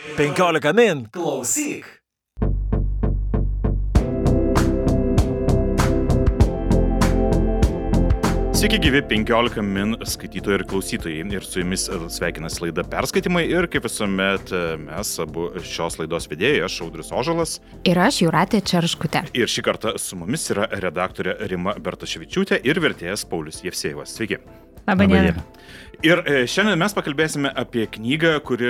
15 min. Klausyk. Sveiki gyvi 15 min skaitytojai ir klausytojai. Ir su jumis sveikinasi laida Perskaitimai. Ir kaip visuomet mes abu šios laidos vedėjai, aš Audrius Ožalas. Ir aš Juratė Čerškutė. Ir šį kartą su mumis yra redaktorė Rima Bertaševičiūtė ir vertėjas Paulius Jevsėjevas. Sveiki. Labą dieną. Ir e, šiandien mes pakalbėsime apie knygą, kuri,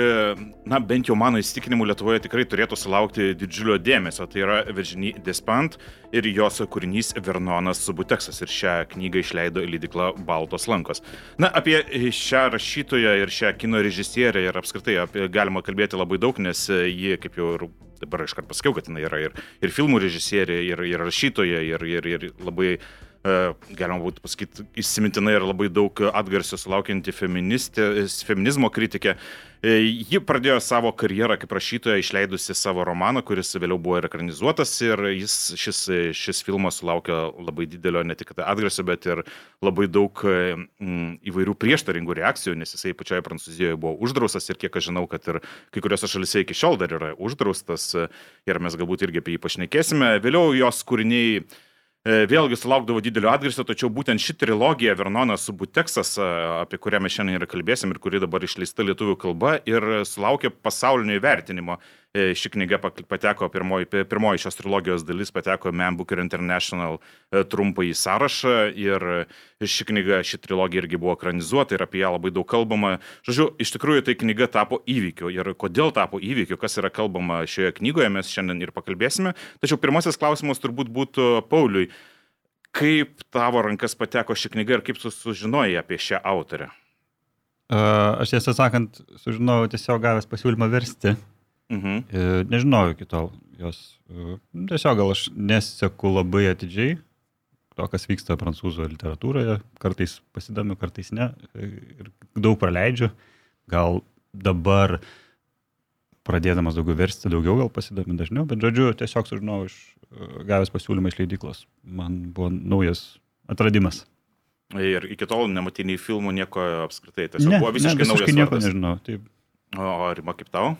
na, bent jau mano įsitikinimu Lietuvoje tikrai turėtų sulaukti didžiulio dėmesio. Tai yra Virginie Despant ir jos kūrinys Vernonas Subuteksas. Ir šią knygą išleido leidikla Baltos lankos. Na, apie šią rašytoją ir šią kino režisierę ir apskritai apie, galima kalbėti labai daug, nes ji, kaip jau ir dabar iškart pasakiau, kad jinai yra ir, ir filmų režisierė, ir, ir rašytoja, ir, ir, ir labai E, galima būtų pasakyti, įsimintinai ir labai daug atgarsio sulaukianti feminizmo kritikė. E, ji pradėjo savo karjerą kaip rašytoja, išleidusi savo romaną, kuris vėliau buvo ir ekranizuotas ir jis, šis, šis filmas sulaukė labai didelio ne tik atgarsio, bet ir labai daug įvairių prieštaringų reakcijų, nes jisai pačioje Prancūzijoje buvo uždraustas ir kiek aš žinau, kad ir kai kuriuose šalise iki šiol dar yra uždraustas ir mes galbūt irgi apie jį pašnekėsime. Vėliau jos kūriniai E, vėlgi sulaukdavo didelio atgarsio, tačiau būtent ši trilogija Vernonas Subuteksas, e, apie kurią mes šiandien ir kalbėsim ir kuri dabar išleista lietuvių kalba ir sulaukė pasaulinio įvertinimo. E, ši knyga pateko, pirmoji, pirmoji šios trilogijos dalis pateko Man Booker International trumpai į sąrašą ir ši knyga, ši trilogija irgi buvo ekranizuota ir apie ją labai daug kalbama. Žodžiu, iš tikrųjų tai knyga tapo įvykiu ir kodėl tapo įvykiu, kas yra kalbama šioje knygoje, mes šiandien ir pakalbėsime. Tačiau pirmasis klausimas turbūt būtų Pauliui. Kaip tavo rankas pateko ši knyga ir kaip sužinojai apie šią autorę? Uh, aš tiesą sakant, sužinojau tiesiog gavęs pasiūlymą versti. Uh mhm. uh, nežinojau iki tol jos. Uh, tiesiog gal aš neseku labai atidžiai to, kas vyksta prancūzų literatūroje. Kartais pasidomiu, kartais ne. Ir daug praleidžiu. Gal dabar pradėdamas daugiau versti, daugiau gal pasidomiu dažniau, bet žodžiu, tiesiog sužinojau iš gavęs pasiūlymą iš leidyklos. Man buvo naujas atradimas. Ir iki tol nematė nei filmų, nieko apskritai. Tiesiog ne, buvo visiškai, ne, visiškai nieko nežinau. Taip. O, o Rima, kaip tau?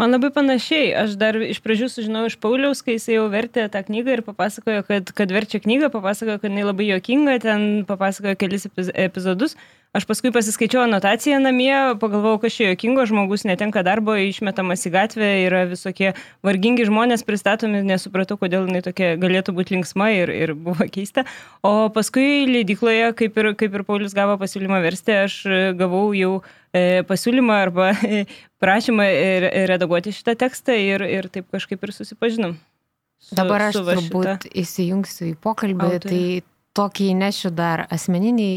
Man labai panašiai. Aš dar iš pradžių sužinojau iš Pauliaus, kai jis jau vertė tą knygą ir papasakojo, kad, kad verčia knygą, papasakojo, kad jinai labai jokinga, ten papasakojo kelis epizodus. Aš paskui pasiskaičiau anotaciją namie, pagalvojau, kad šio jokingo žmogus netenka darbo, išmetamas į gatvę, yra visokie vargingi žmonės pristatomi, nesupratau, kodėl jinai tokia galėtų būti linksma ir, ir buvo keista. O paskui leidykloje, kaip ir, kaip ir Paulius gavo pasiūlymą versti, aš gavau jau e, pasiūlymą arba e, prašymą redaguoti šitą tekstą ir, ir taip kažkaip ir susipažinom. Su, Dabar aš turbūt įsijungsiu į pokalbį, autorė. tai tokį nešiu dar asmeninį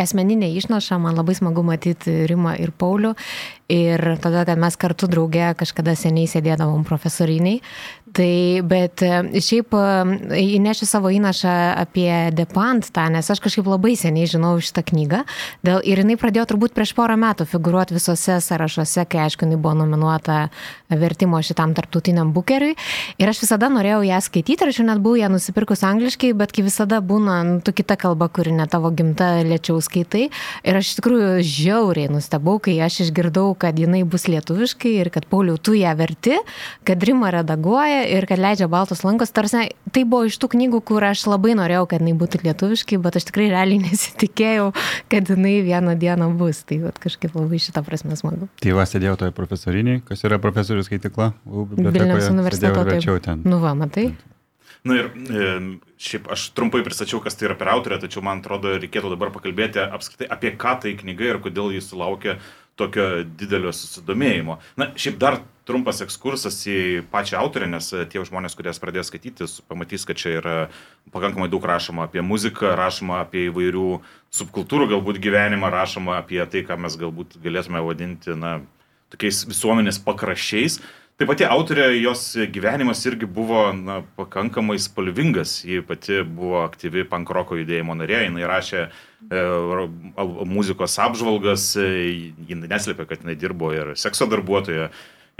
asmeninė išnaša, man labai smagu matyti Rimą ir Paulių. Ir tada, kad mes kartu drauge kažkada seniai sėdėdavom profesoriniai. Tai, bet e, šiaip e, įnešiu savo įnašą apie Depant tą, nes aš kažkaip labai seniai žinau šitą knygą. Dėl, ir jinai pradėjo turbūt prieš porą metų figuruoti visose sąrašuose, kai aišku, jinai buvo nominuota vertimo šitam tarptautiniam bukeriui. Ir aš visada norėjau ją skaityti, ir aš jau net buvau ją nusipirkus angliškai, bet kai visada būna, nu, tu kita kalba, kuri ne tavo gimta, lėčiau skaitai. Ir aš iš tikrųjų žiauriai nustebau, kai aš išgirdau, kad jinai bus lietuviškai ir kad Pauliau tu ją verti, kad Rima redaguoja ir kad leidžia baltos lankos. Tarsi tai buvo iš tų knygų, kur aš labai norėjau, kad jinai būtų lietuviškai, bet aš tikrai realiai nesitikėjau, kad jinai vieną dieną bus. Tai vat, kažkaip labai šitą prasme smagu. Tai va, sėdėjau toje profesoriniai, kas yra profesorių skaitykla? Vilniaus universiteto. Taip, nu va, matai. Na ir e, šiaip aš trumpai pristačiau, kas tai yra per autorę, tačiau man atrodo, reikėtų dabar pakalbėti apskritai apie ką tai knyga ir kodėl jis sulaukė tokio didelio susidomėjimo. Na, šiaip dar trumpas ekskursas į pačią autorę, nes tie žmonės, kurie pradės skaityti, pamatys, kad čia yra pakankamai daug rašoma apie muziką, rašoma apie įvairių subkultūrų galbūt gyvenimą, rašoma apie tai, ką mes galbūt galėtume vadinti, na, tokiais visuomenės pakraščiais. Taip pati autorė, jos gyvenimas irgi buvo na, pakankamai spalvingas. Ji pati buvo aktyvi pankroko judėjimo narė, jinai rašė e, muzikos apžvalgas, e, jinai neslėpė, kad jinai dirbo ir sekso darbuotoja,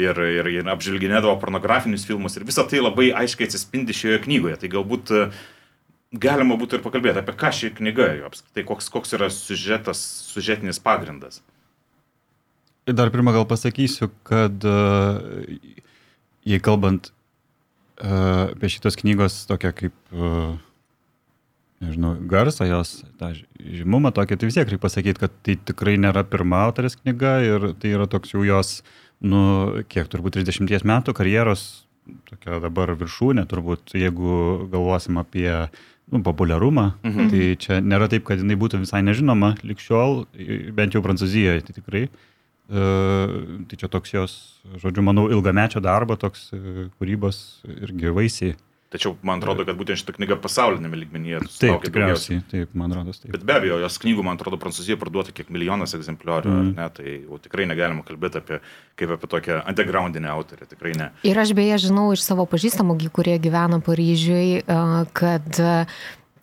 ir, ir, ir apžvelginėdavo pornografinius filmus. Ir visa tai labai aiškiai atsispindi šioje knygoje. Tai galbūt e, galima būtų ir pakalbėti apie ką ši knyga, apskritai koks, koks yra sužetas, sužetinis pagrindas. dar pirmą gal pasakysiu, kad jei kalbant apie šitos knygos tokią kaip, nežinau, garsą jos, tą žymumą tokį, tai vis tiek reikia pasakyti, kad tai tikrai nėra pirma autorės knyga ir tai yra toks jau jos, nu, kiek turbūt 30 metų karjeros, tokia dabar viršūnė, turbūt, jeigu galvosim apie nu, populiarumą, mhm. tai čia nėra taip, kad jinai būtų visai nežinoma likščiol, bent jau Prancūzijoje, tai tikrai. Uh, tai čia toks jos, žodžiu, manau, ilgamečio darbo, toks uh, kūrybos irgi vaisiai. Tačiau man atrodo, kad būtent šitą knygą pasaulinėme lygmenyje taip, tikriausiai, taip, man atrodo, taip. Bet be abejo, jos knygų, man atrodo, Prancūzijoje parduota kiek milijonas egzempliorių, mm. ne, tai jau tikrai negalima kalbėti apie, kaip apie tokią undergroundinę autorę, tikrai ne. Ir aš beje žinau iš savo pažįstamų, kurie gyvena Paryžiui, kad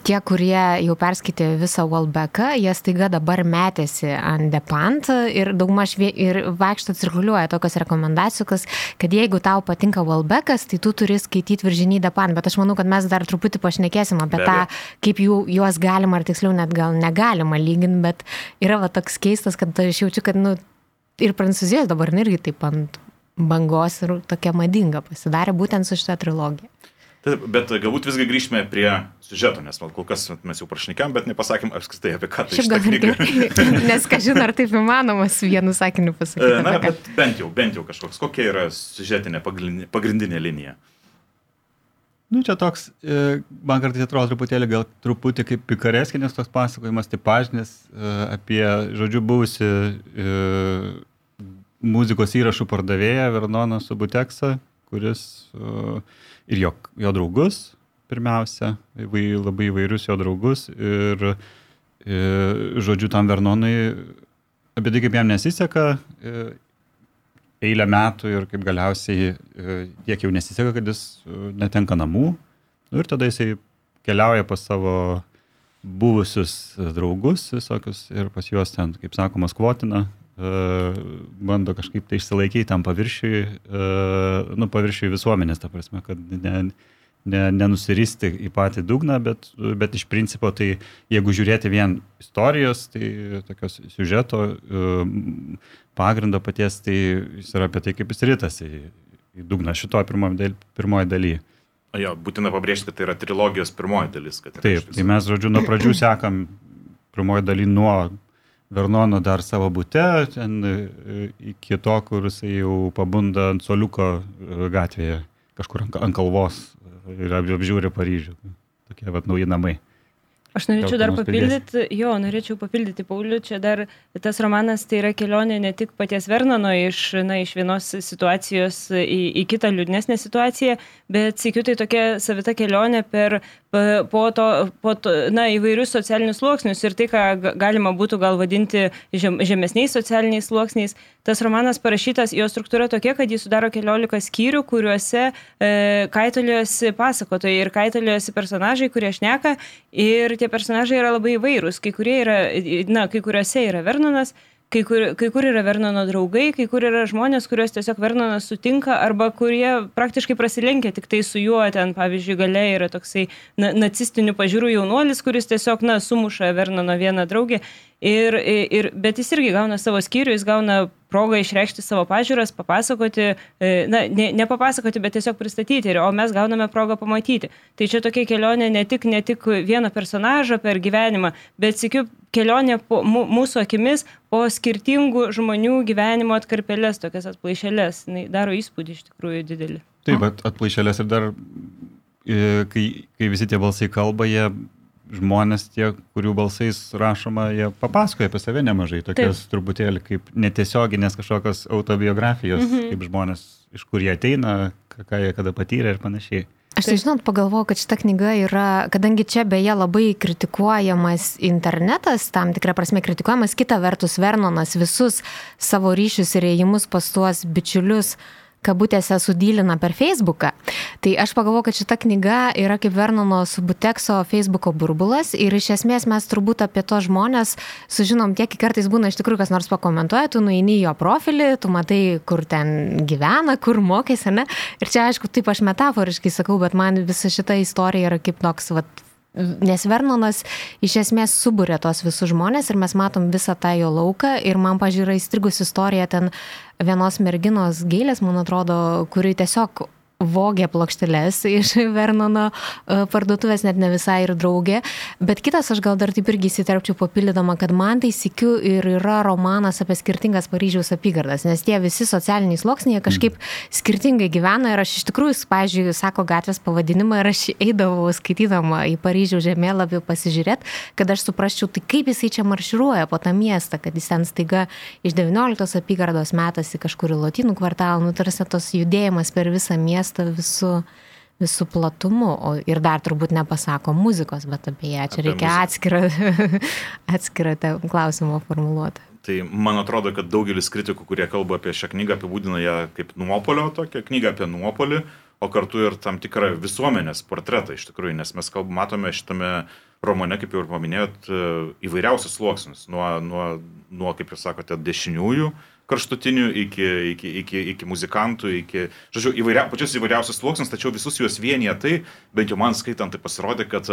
tie, kurie jau perskaitė visą Wallbacką, jie staiga dabar metėsi ant Depant ir daugmaž ir vaikšto cirkuliuoja tokios rekomendacijos, kad jeigu tau patinka Wallbackas, tai tu turi skaityti Viržinį Depant, bet aš manau, kad mes dar truputį pašnekėsim apie tą, kaip jų, juos galima, ar tiksliau net gal negalima lyginti, bet yra va toks keistas, kad aš jaučiu, kad nu, ir Prancūzijos dabar irgi taip ant bangos ir tokia madinga pasidarė būtent su šitą trilogiją. Taip, bet galbūt visgi grįžtume prie siužeto, nes kol kas mes jau prašnekėm, bet nepasakėm apskritai apie ką tai šitą knygą. nes kažin ar taip įmanomas vienu sakiniu pasakyti. Na, bet bent jau, bent jau kažkoks, kokia yra siužetinė pagrindinė, pagrindinė linija. Nu, čia toks, e, man kartais atrodo truputėlį gal truputį kaip pikareskinės toks pasakojimas, tipažinis e, apie, žodžiu, buvusi e, muzikos įrašų pardavėją Vernoną Subuteksą, kuris uh, ir jo, jo draugus, pirmiausia, įvai, labai įvairius jo draugus ir, ir žodžiu, tam Vernonui apie tai, kaip jam nesiseka eilę metų ir kaip galiausiai tiek jau nesiseka, kad jis netenka namų. Nu, ir tada jisai keliauja pas savo buvusius draugus visokius ir pas juos ten, kaip sakoma, skvotina, bando kažkaip tai išsilaikyti tam paviršiui, nu, paviršiui visuomenės, ta prasme, kad ne, ne, nenusiristi į patį dugną, bet, bet iš principo tai jeigu žiūrėti vien istorijos, tai tokios siužeto pagrindo paties, tai jis yra apie tai, kaip jis rytasi į, į dugną šito pirmoje pirmoj dalyje. Jo, būtina pabrėžti, kad tai yra trilogijos pirmoji dalis. Taip, tai mes, žodžiu, nuo pradžių sekam pirmoji daly nuo Vernono dar savo būte, ten e, iki to, kur jisai jau pabunda ant soliuko e, gatvėje, kažkur ant kalvos ir apžiūri Paryžių. Tokie vat nauji namai. Aš norėčiau dar papildyti, jo, norėčiau papildyti Paulių, čia dar tas romanas tai yra kelionė ne tik paties Vernono iš, na, iš vienos situacijos į, į kitą liūdnesnę situaciją, bet sėkiu tai tokia savita kelionė per po to, po to na, įvairius socialinius sluoksnius ir tai, ką galima būtų gal vadinti žem, žemesniais socialiniais sluoksniais. Tas romanas parašytas, jo struktūra tokia, kad jis sudaro keliolika skyrių, kuriuose e, kaitalijosi pasakotojai ir kaitalijosi personažai, kurie šneka ir tie personažai yra labai įvairūs. Kai, yra, na, kai kuriuose yra Vernonas, kai kur, kai kur yra Vernono draugai, kai kur yra žmonės, kuriuos tiesiog Vernonas sutinka arba kurie praktiškai prasilenkia tik tai su juo, ten pavyzdžiui, gale yra toksai na, nacistinių pažiūrų jaunuolis, kuris tiesiog, na, sumuša Vernono vieną draugę. Ir, ir, bet jis irgi gauna savo skyrių, jis gauna progą išreikšti savo pažiūras, papasakoti, na, ne, ne papasakoti, bet tiesiog pristatyti, o mes gauname progą pamatyti. Tai čia tokia kelionė ne tik, ne tik vieno personažo per gyvenimą, bet sėkiu kelionė po, mūsų akimis po skirtingų žmonių gyvenimo atkarpelės, tokias atplaišelės. Jis daro įspūdį iš tikrųjų didelį. Taip, bet atplaišelės ir dar, kai, kai visi tie balsai kalba, jie žmonės tie, kurių balsais rašoma, jie papasakoja apie save nemažai, tokios Taip. truputėlį kaip netiesioginės kažkokios autobiografijos, mhm. kaip žmonės, iš kur jie ateina, ką jie kada patyrė ir panašiai. Aš tai žinot, pagalvojau, kad šita knyga yra, kadangi čia beje labai kritikuojamas internetas, tam tikrą prasme kritikuojamas, kita vertus Vernonas visus savo ryšius ir ėjimus pas tuos bičiulius uh, kabutėse sudylina per Facebooką. Tai aš pagalvoju, kad šita knyga yra kaip Vernono Subutekso Facebooko burbulas ir iš esmės mes turbūt apie to žmonės sužinom tiek, kartais būna iš tikrųjų kas nors pakomentuoja, tu nueini jo profilį, tu matai, kur ten gyvena, kur mokėsi, ne? Ir čia aišku, taip aš metaforiškai sakau, bet man visa šita istorija yra kaip toks, vat, Nes Vernonas iš esmės subūrė tos visus žmonės ir mes matom visą tą jo lauką. Ir man, pažiūrėjau, įstrigus istorija ten vienos merginos gėlės, man atrodo, kuri tiesiog vogė plokšteles iš Vernono e, parduotuvės, net ne visai ir draugė. Bet kitas, aš gal dar taip irgi įsiterpčiau papildydama, kad man tai sikiu ir yra romanas apie skirtingas Paryžiaus apygardas, nes tie visi socialiniai sluoksniai kažkaip skirtingai gyvena ir aš iš tikrųjų, pavyzdžiui, sako gatvės pavadinimą ir aš eidavau skaitydama į Paryžiaus žemėlapį pasižiūrėti, kad aš suprasčiau, tai kaip jisai čia marširuoja po tą miestą, kad jis ten staiga iš 19 apygardos metasi kažkur į Latinų kvartalą, nu tarsi tos judėjimas per visą miestą miestą visų, visų platumu. O ir dar turbūt nepasako muzikos, bet apie ją čia apie reikia atskirą, atskirą klausimą formuluoti. Tai man atrodo, kad daugelis kritikų, kurie kalba apie šią knygą, apibūdina ją kaip nuopolio, tokią knygą apie nuopolį, o kartu ir tam tikrą visuomenės portretą iš tikrųjų, nes mes kalb, matome šitame romane, kaip jau ir paminėjot, įvairiausius sluoksnius, nuo, nuo, nuo kaip jūs sakote, dešiniųjų kraštutinių iki, iki, iki, iki muzikantų, iki, žodžiu, įvairia, pačius įvairiausius sluoksnius, tačiau visus juos vienyje tai, bent jau man skaitant, tai pasirodė, kad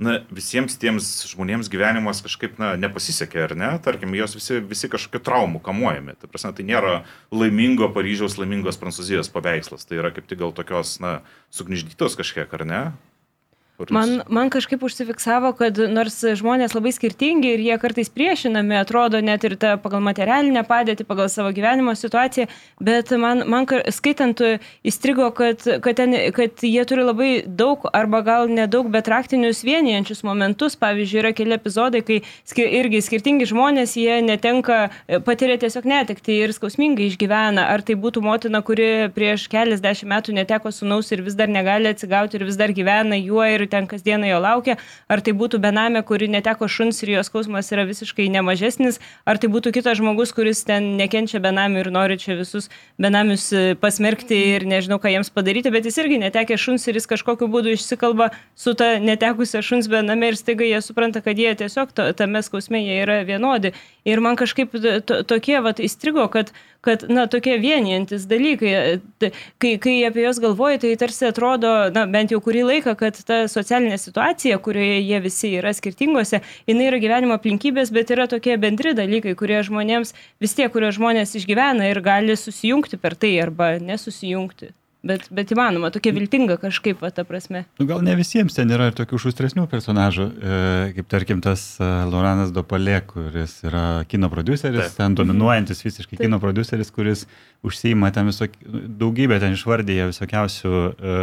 na, visiems tiems žmonėms gyvenimas kažkaip na, nepasisekė, ar ne? Tarkim, jos visi, visi kažkokiu traumų kamuojami. Tai, prasme, tai nėra laimingo Paryžiaus, laimingos Prancūzijos paveikslas. Tai yra kaip tik gal tokios, na, sugniždytos kažkiek, ar ne? Man, man kažkaip užsifiksavo, kad nors žmonės labai skirtingi ir jie kartais priešinami, atrodo net ir ta, pagal materialinę padėtį, pagal savo gyvenimo situaciją, bet man, man skaitant įstrigo, kad, kad, ten, kad jie turi labai daug arba gal nedaug, bet raktinius vienijančius momentus. Pavyzdžiui, yra keli epizodai, kai skir, irgi skirtingi žmonės, jie netenka, patiria tiesiog netekti ir skausmingai išgyvena. Ar tai būtų motina, kuri prieš keliasdešimt metų neteko sunaus ir vis dar negali atsigauti ir vis dar gyvena juo ir ten kasdieną jo laukia, ar tai būtų benamė, kuri neteko šuns ir jos skausmas yra visiškai nemažesnis, ar tai būtų kitas žmogus, kuris ten nekenčia benamių ir nori čia visus benamius e, pasmerkti ir nežinau, ką jiems padaryti, bet jis irgi netekė šuns ir jis kažkokiu būdu išsikalba su ta netekusia šuns bename ir staiga jie supranta, kad jie tiesiog tame skausme jie yra vienodi. Ir man kažkaip to, tokie vat įstrigo, kad kad, na, tokie vienijantis dalykai, e, kai, kai apie juos galvoju, tai tarsi atrodo, na, bent jau kurį laiką, kad ta socialinė situacija, kurioje jie visi yra skirtingose, jinai yra gyvenimo aplinkybės, bet yra tokie bendri dalykai, kurie žmonėms vis tiek, kurie žmonės išgyvena ir gali susijungti per tai arba nesusijungti. Bet, bet įmanoma, tokia viltinga kažkaip, va, ta prasme. Nu, gal ne visiems ten yra ir tokių šustresnių personažų, e, kaip tarkim tas e, Loranas Dopalė, kuris yra kino produceris, Taip. ten dominuojantis visiškai Taip. kino produceris, kuris užsima ten visok, daugybę ten išvardyje visokiausių e,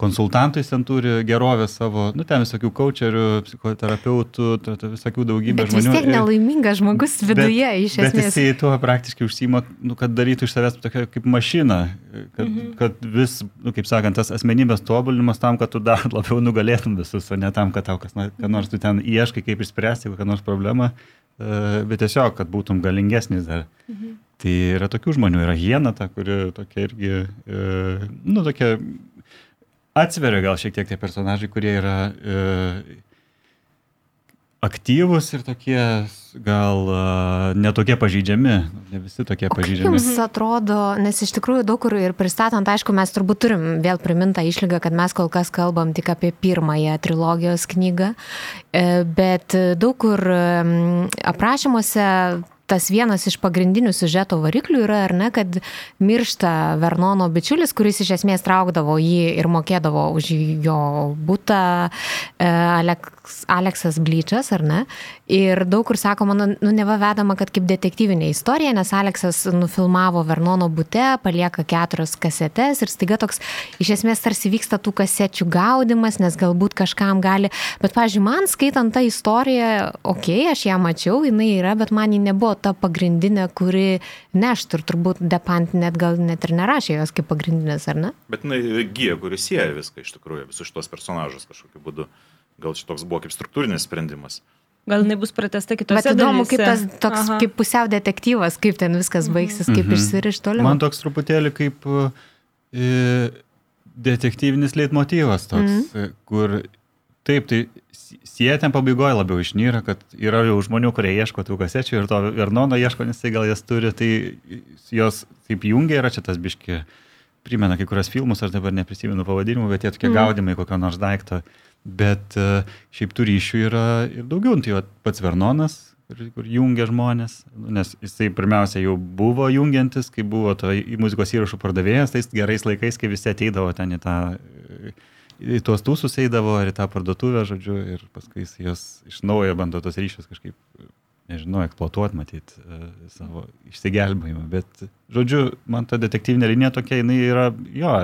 konsultantų jis ten turi gerovę savo, nu ten visokių coacherių, psichoterapeutų, visokių daugybę bet žmonių. Vis tiek nelaimingas žmogus viduje bet, iš esmės. Bet jisai tuo praktiškai užsima, nu, kad darytų iš savęs tokia kaip mašina, kad, mhm. kad vis, nu, kaip sakant, tas asmenybės tobulinimas tam, kad tu dar labiau nugalėtum visus, o ne tam, kad tau kas nors tu ten ieškai, kaip išspręsti kokią nors problemą, e, bet tiesiog, kad būtum galingesnis dar. Mhm. Tai yra tokių žmonių, yra hiena ta, kuri tokia irgi, e, nu, tokia atsveria gal šiek tiek tie personažai, kurie yra e, aktyvus ir tokie gal uh, netokie pažydžiami, ne visi tokie o pažydžiami. Jums atrodo, nes iš tikrųjų daug kur ir pristatant, aišku, mes turbūt turim vėl primintą išlygą, kad mes kol kas kalbam tik apie pirmąją trilogijos knygą, e, bet daug kur aprašymuose tas vienas iš pagrindinių siužeto variklių yra, ar ne, kad miršta Vernono bičiulis, kuris iš esmės traukdavo jį ir mokėdavo už jo būtą, e, Aleks, Aleksas Blyčas, ar ne? Ir daug kur sakoma, nu, nu neva vedama, kad kaip detektyvinė istorija, nes Aleksas nufilmavo Vernono būte, palieka keturias kasetes ir staiga toks iš esmės tarsi vyksta tų kasečių gaudimas, nes galbūt kažkam gali, bet, pažiūrėjau, man skaitant tą istoriją, okei, okay, aš ją mačiau, jinai yra, bet man ji nebuvo ta pagrindinė, kuri neštų ir turbūt Depant net gal net ir nerašė jos kaip pagrindinės, ar ne? Bet jinai gyja, kuris sieja viską iš tikrųjų, visus šitos personažus kažkokiu būdu. Gal šitoks buvo kaip struktūrinis sprendimas. Gal jinai bus pratesta kitose Bet įdomu, kaip tas toks Aha. kaip pusiau detektyvas, kaip ten viskas mhm. baigsis, kaip mhm. išsiriš toliau. Man toks truputėlį kaip e, detektyvinis leitmotyvas toks, mhm. E, kur taip, tai sieja ten pabaigoje labiau išnyra, kad yra jau žmonių, kurie ieško tų kasečių ir to Vernono ieško, nes tai gal jas turi, tai jos taip jungia yra čia tas biški primena kai kurios filmus, aš dabar neprisimenu pavadinimų, bet jie tokie mm. gaudimai kokio nors daikto. Bet uh, šiaip tų ryšių yra ir daugiau. Nu, tai va, pats Vernonas, kur, kur jungia žmonės, nu, nes jisai pirmiausia jau buvo jungiantis, kai buvo to muzikos įrašų pardavėjas, tais gerais laikais, kai visi ateidavo ten į tą, į tuos tūsus eidavo ar į tą parduotuvę, žodžiu, ir paskui jis jos iš naujo bando tos ryšius kažkaip, nežinau, eksploatuoti, matyti e, savo išsigelbėjimą. Bet, žodžiu, man ta detektyvinė linija tokia, jinai yra, jo,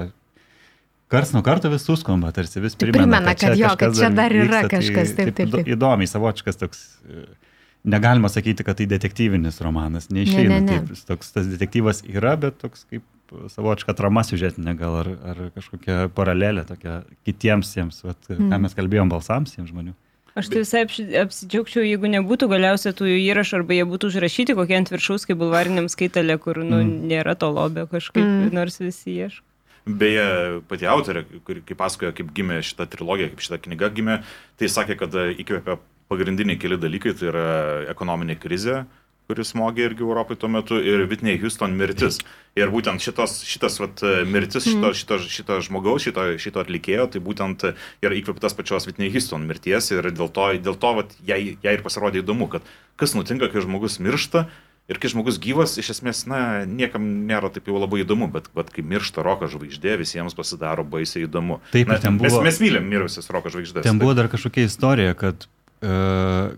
Kars nuo karto vis suskamba, tarsi vis primena, primena kad, kad, jo, kad čia dar yra vyksta, kažkas tai, taip, taip, taip. Įdomiai, savočiškas toks, e, negalima sakyti, kad tai detektyvinis romanas, neišeina. Ne, ne, ne. Taip, toks tas detektyvas yra, bet toks kaip savočiška trama siužetinė gal, ar, ar kažkokia paralelė tokia kitiems jiems, vat, mm. ką mes kalbėjom balsams jiems žmonių. Aš tai visai apsidžiaugčiau, jeigu nebūtų galiausiai tų įrašų arba jie būtų užrašyti kokie ant viršaus, kaip bulvariniam skaitalė, kur nu, mm. nėra to lobio kažkaip, mm. nors visi ieško. Beje, pati autorė, kuri kaip pasakoja, kaip gimė šita trilogija, kaip šita knyga gimė, tai sakė, kad e, įkvėpė pagrindiniai keli dalykai, tai yra ekonominė krizė, kuris smogė irgi Europai tuo metu, ir Whitney Houston mirtis. Ir būtent šitos, šitas vat, e, mirtis šito, mhm. šito, šito žmogaus, šito, šito atlikėjo, tai būtent yra įkvėptas pačios Whitney Houston mirties ir dėl to, dėl to vat, jai, jai ir pasirodė įdomu, kad kas nutinka, kai žmogus miršta Ir kai žmogus gyvas, iš esmės, na, niekam nėra taip jau labai įdomu, bet, bet kai miršta roko žvaigždė, visiems pasidaro baisiai įdomu. Taip, na, ten buvo. Mes, mes mylim mirusias roko žvaigždės. Ten buvo dar kažkokia istorija, kad uh,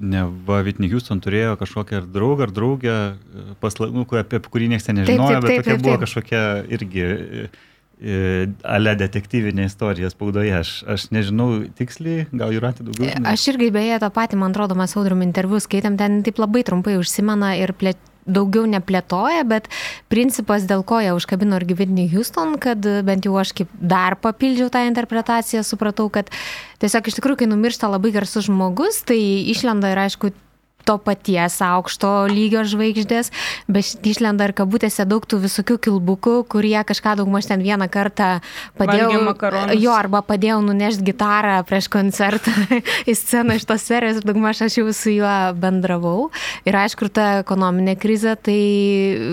ne va, Whitney Houston turėjo kažkokią ar draugą ar draugę, e, paslaugų, apie kurį niekas nežinojo, taip, taip, taip, bet tokia taip, taip. buvo kažkokia irgi. Uh, ale detektyvinė istorija spaudoje. Aš, aš nežinau tiksliai, gal yra daugiau. Ne? Aš irgi beje tą patį, man atrodo, mes audrum interviu skaitėm, ten taip labai trumpai užsimena ir plėt, daugiau neplėtoja, bet principas, dėl ko ją užkabino ir Whitney Houston, kad bent jau aš kaip dar papildžiau tą interpretaciją, supratau, kad tiesiog iš tikrųjų, kai numiršta labai garsus žmogus, tai išlenda ir aišku to paties aukšto lygio žvaigždės, bet išlenda ir kabutėse daug tų visokių kilbukų, kurie kažką daugmaž ten vieną kartą padėjo. Jo, arba padėjau nunešti gitarą prieš koncertą į sceną iš tos serijos ir daugmaž aš jau su juo bendravau. Ir aišku, ta ekonominė krizė, tai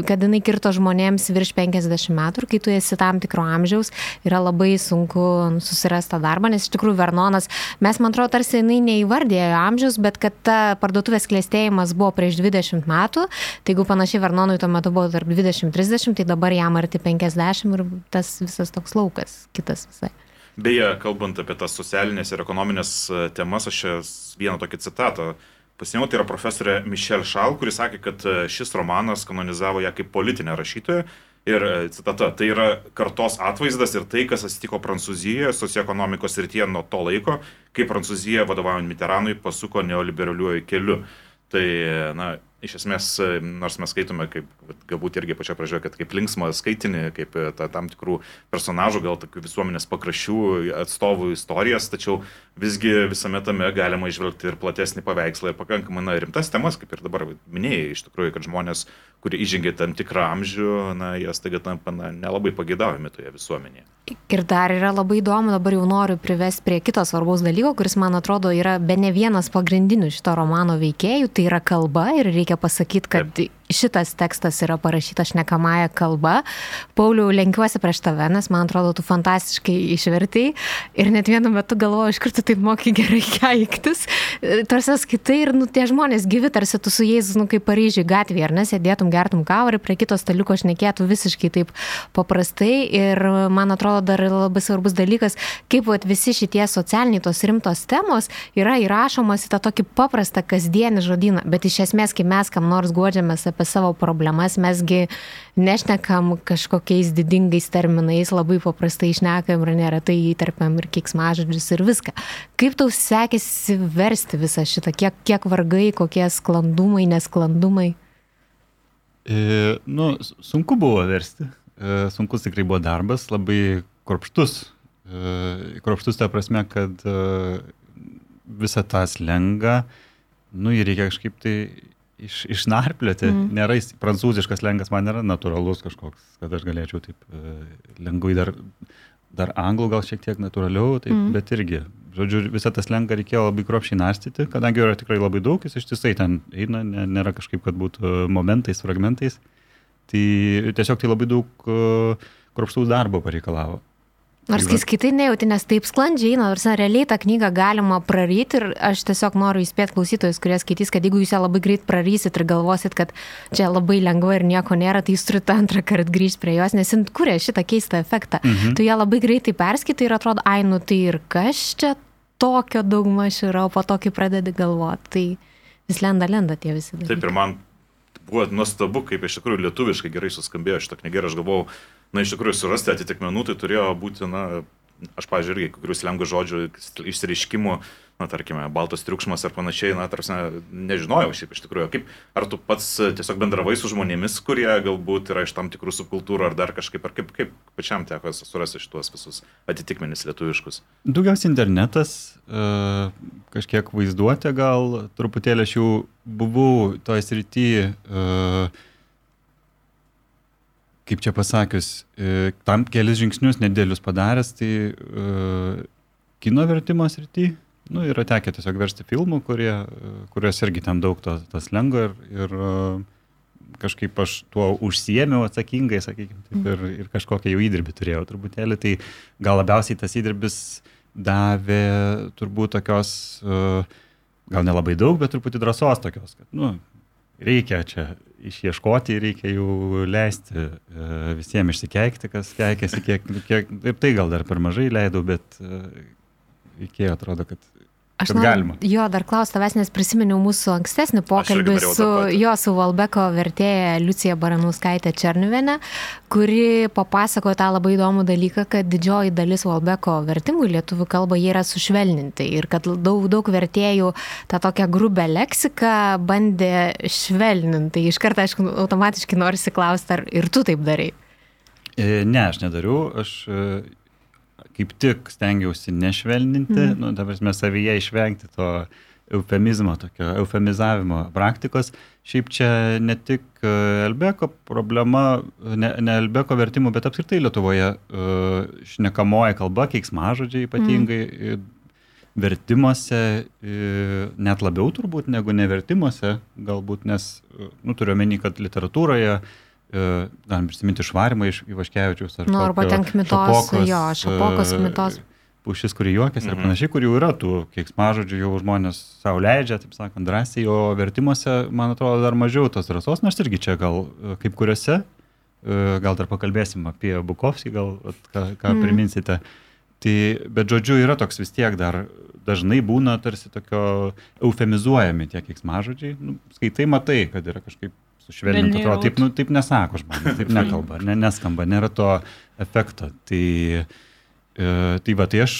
kad jinai kirto žmonėms virš 50 metų ir kai tu esi tam tikro amžiaus, yra labai sunku susirasti tą darbą, nes iš tikrųjų Vernonas, mes man atrodo, tarsi jinai neįvardėjo amžiaus, bet kad ta parduotuvės klėstė klėstėjimas buvo prieš 20 metų, tai jeigu panašiai Vernonui tuo metu buvo tarp 20-30, tai dabar jam arti 50 ir tas visas toks laukas kitas visai. Beje, kalbant apie tas socialinės ir ekonominės e, temas, aš vieną tokį citatą pasėmiau, tai yra profesorė Michelle Šal, kuris sakė, kad e, šis romanas kanonizavo ją kaip politinę rašytoją. Ir e, citata, tai yra kartos atvaizdas ir tai, kas atsitiko Prancūzijoje socioekonomikos rytyje nuo to laiko, kai Prancūzija vadovaujant Mitteranui pasuko neoliberaliuoju keliu. Tai, na, iš esmės, nors mes skaitome, kaip galbūt irgi pačia pradžioje, kad kaip linksmą skaitinį, kaip e, ta, tam tikrų personažų, gal tokių visuomenės pakraščių atstovų istorijas, tačiau visgi visame tame galima išvelgti ir platesnį paveikslą ir pakankamai na, rimtas temas, kaip ir dabar minėjai, iš tikrųjų, kad žmonės, kurie įžengia tam tikrą amžių, na, jie staiga tampa na, nelabai pagėdavimi toje visuomenėje. Ir dar yra labai įdomu, dabar jau noriu privesti prie kito svarbaus dalyko, kuris man atrodo yra be ne vienas pagrindinių šito romano veikėjų, tai yra kalba ir reikia pasakyti, kad Taip šitas tekstas yra parašytas šnekamąją kalbą. Pauliau, lenkiuosi prieš tave, nes man atrodo, tu fantastiškai išvertai ir net vienu metu galvoju, iš kur tu taip moki gerai keiktis. Tarsi skaitai ir nu, tie žmonės gyvi, tarsi tu su jais, nu, kaip Paryžiui gatvėje, ar nesėdėtum, gertum kavą ir prie kito staliuko šnekėtų visiškai taip paprastai. Ir man atrodo, dar labai svarbus dalykas, kaip vat, visi šitie socialiniai tos rimtos temos yra įrašomas į tą tokį paprastą kasdienį žodyną. Bet iš esmės, kai mes kam nors godžiamės apie savo problemas, mesgi nešnekam kažkokiais didingais terminais, labai paprastai išnekam ir neretai įterpiam ir kiksmažodžius ir viską. Kaip tau sekėsi versti visą šitą, kiek, kiek vargai, kokie sklandumai, nesklandumai? E, nu, sunku buvo versti, e, sunkus tikrai buvo darbas, labai kropštus. E, kropštus ta prasme, kad e, visą tą slengą, nu, jį reikia kažkaip tai iš, išnarplioti. Mm. Nėra prancūziškas lengas, man nėra natūralus kažkoks, kad aš galėčiau taip e, lengvai dar, dar anglų gal šiek tiek natūraliau, taip, mm. bet irgi. Žodžiu, visą tas lengą reikėjo labai kropšiai narstyti, kadangi yra tikrai labai daug, jis ištisai ten eina, nėra kažkaip, kad būtų momentais, fragmentais. Tai tiesiog tai labai daug uh, kruopštaus darbo pareikalavo. Nors kai skaitai nejauti, nes taip sklandžiai, nors realiai tą knygą galima praryti ir aš tiesiog noriu įspėti klausytojus, kurie skaitys, kad jeigu jūs ją labai greit prarysit ir galvosit, kad čia labai lengva ir nieko nėra, tai jūs turite antrą kartą grįžti prie jos, nes jin kuria šitą keistą efektą. Mhm. Tu ją labai greitai perskaitai ir atrodo, ai, nu tai ir kas čia tokio daugmaž yra, o po to, kai pradedi galvoti, tai vis lenda, lenda tie visi dalykai. Taip ir man buvo nuostabu, kaip iš tikrųjų lietuviškai gerai suskambėjo šitą knygą ir aš galvojau, na iš tikrųjų surasti atitikmenų, tai turėjo būti, na, aš, pažiūrėjau, irgi kurių slengų žodžių išsireiškimų, na, tarkime, baltos triukšmas ar panašiai, na, tarsi, nežinojau šiaip iš tikrųjų, kaip, ar tu pats tiesiog bendravai su žmonėmis, kurie galbūt yra iš tam tikrų subkultūrų ar dar kažkaip, ar kaip, kaip pačiam teko surasti šituos visus atitikmenis lietuviškus? Daugiausiai internetas, e, kažkiek vaizduotė gal, truputėlį aš jau buvau toje srityje kaip čia pasakius, e, tam kelis žingsnius nedėlius padaręs, tai uh, kino vertimo srity, nu, yra tekę tiesiog versti filmų, kurie, kurios irgi ten daug to, tos lengvo ir, ir kažkaip aš tuo užsiemiau atsakingai, sakykime, taip, ir, ir kažkokią jau įdirbį turėjau truputėlį, tai gal labiausiai tas įdirbis davė turbūt tokios, gal nelabai daug, bet truputį drąsos tokios, kad, nu, reikia čia išieškoti, reikia jų leisti e, visiems išsikeikti, kas keikėsi, kiek, kiek, ir tai gal dar per mažai leidau, bet reikėjo, atrodo, kad Aš noriu, jo, dar klausiu tavęs, nes prisiminiau mūsų ankstesnį pokalbį su jo, su Valbeko vertėja Liucija Baranauskaitė Černiuvenė, kuri papasakojo tą labai įdomų dalyką, kad didžioji dalis Valbeko vertimų į lietuvių kalbą jie yra sušvelninti ir kad daug, daug vertėjų tą tokią grubę leksiką bandė švelninti. Iš karto, aišku, automatiškai norisi klausti, ar ir tu taip darai. E, ne, aš nedariau. Aš kaip tik stengiausi nešvelninti, mm. nu, ta prasme, savyje išvengti to eufemizmo, tokio eufemizavimo praktikos. Šiaip čia ne tik e, Elbeko problema, ne, ne Elbeko vertimų, bet apskritai Lietuvoje uh, šnekamoji kalba, keiksmažodžiai ypatingai. Mm. Vertimuose, net labiau turbūt negu nevertimuose, galbūt, nes, nu, turiu omeny, kad literatūroje uh, E, galim prisiminti švarimą iš Ivaškevičiaus ar... Nu, arba ten kmitos, šapokos, jo, šapokos kmitos. E, pušis, kuri juokiasi mhm. ir panašiai, kur jau yra tų keiksmažodžių, jau žmonės savo leidžia, taip sakant, drąsiai, o vertimuose, man atrodo, dar mažiau tos drąsos, nors irgi čia gal e, kaip kuriuose, gal dar pakalbėsim apie Bukovskį, gal ką, ką mm. priminsite. Tai, bet žodžiu, yra toks vis tiek dar dažnai būna tarsi tokio eufemizuojami tie keiksmažodžiai. Nu, skaitai, matai, kad yra kažkaip sušvelninti, atrodo, taip, nu, taip nesako žmonės, taip nekalba, ne, neskamba, nėra to efekto. Tai, e, tai va, tai aš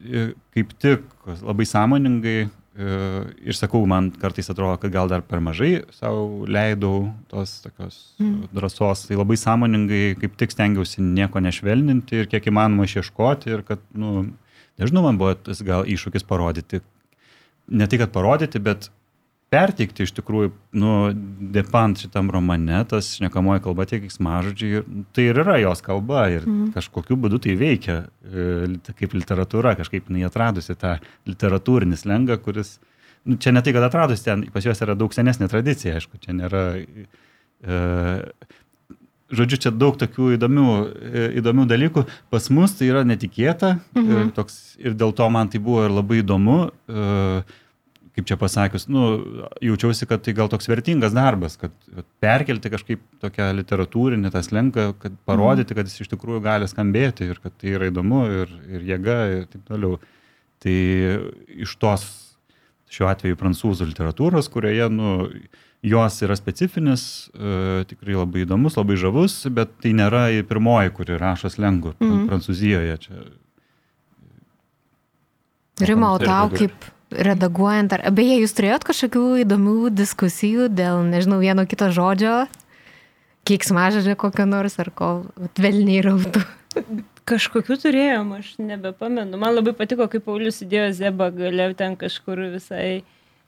e, kaip tik labai sąmoningai e, ir sakau, man kartais atrodo, kad gal dar per mažai savo leidau tos tokios mm. drąsos, tai labai sąmoningai kaip tik stengiausi nieko nešvelninti ir kiek įmanoma išieškoti ir kad, nu, nežinau, man buvo tas gal iššūkis parodyti, ne tik, kad parodyti, bet perteikti iš tikrųjų, nu, depant šitam romane, tas šnekamoji kalba tiek mažodžiai, tai ir yra jos kalba ir mm. kažkokiu būdu tai veikia e, kaip literatūra, kažkaip jinai atradusi tą literatūrinį slengą, kuris, nu, čia ne tai, kad atradusi ten, pas juos yra daug senesnė tradicija, aišku, čia nėra... E, Žodžiu, čia daug tokių įdomių, e, įdomių dalykų. Pas mus tai yra netikėta mhm. ir, toks, ir dėl to man tai buvo ir labai įdomu. Uh, kaip čia pasakius, nu, jaučiausi, kad tai gal toks vertingas darbas, kad, perkelti kažkaip tokią literatūrinį tą slenką, kad parodyti, kad jis iš tikrųjų gali skambėti ir kad tai yra įdomu ir, ir jėga ir taip toliau. Tai iš tos šiuo atveju prancūzų literatūros, kurioje, nu, jos yra specifinis, e, tikrai labai įdomus, labai žavus, bet tai nėra pirmoji, kuri rašo slengų mm -hmm. Prancūzijoje. Čia... Rima, o tau kaip redaguojant, ar beje, jūs turėjot kažkokių įdomių diskusijų dėl, nežinau, vieno kito žodžio, keiksmažodžio kokio nors, ar ko atvelniai rautų? Kažkokių turėjom, aš nebepamenu. Man labai patiko, kaip Paulius įdėjo zebą, galėjau ten kažkur visai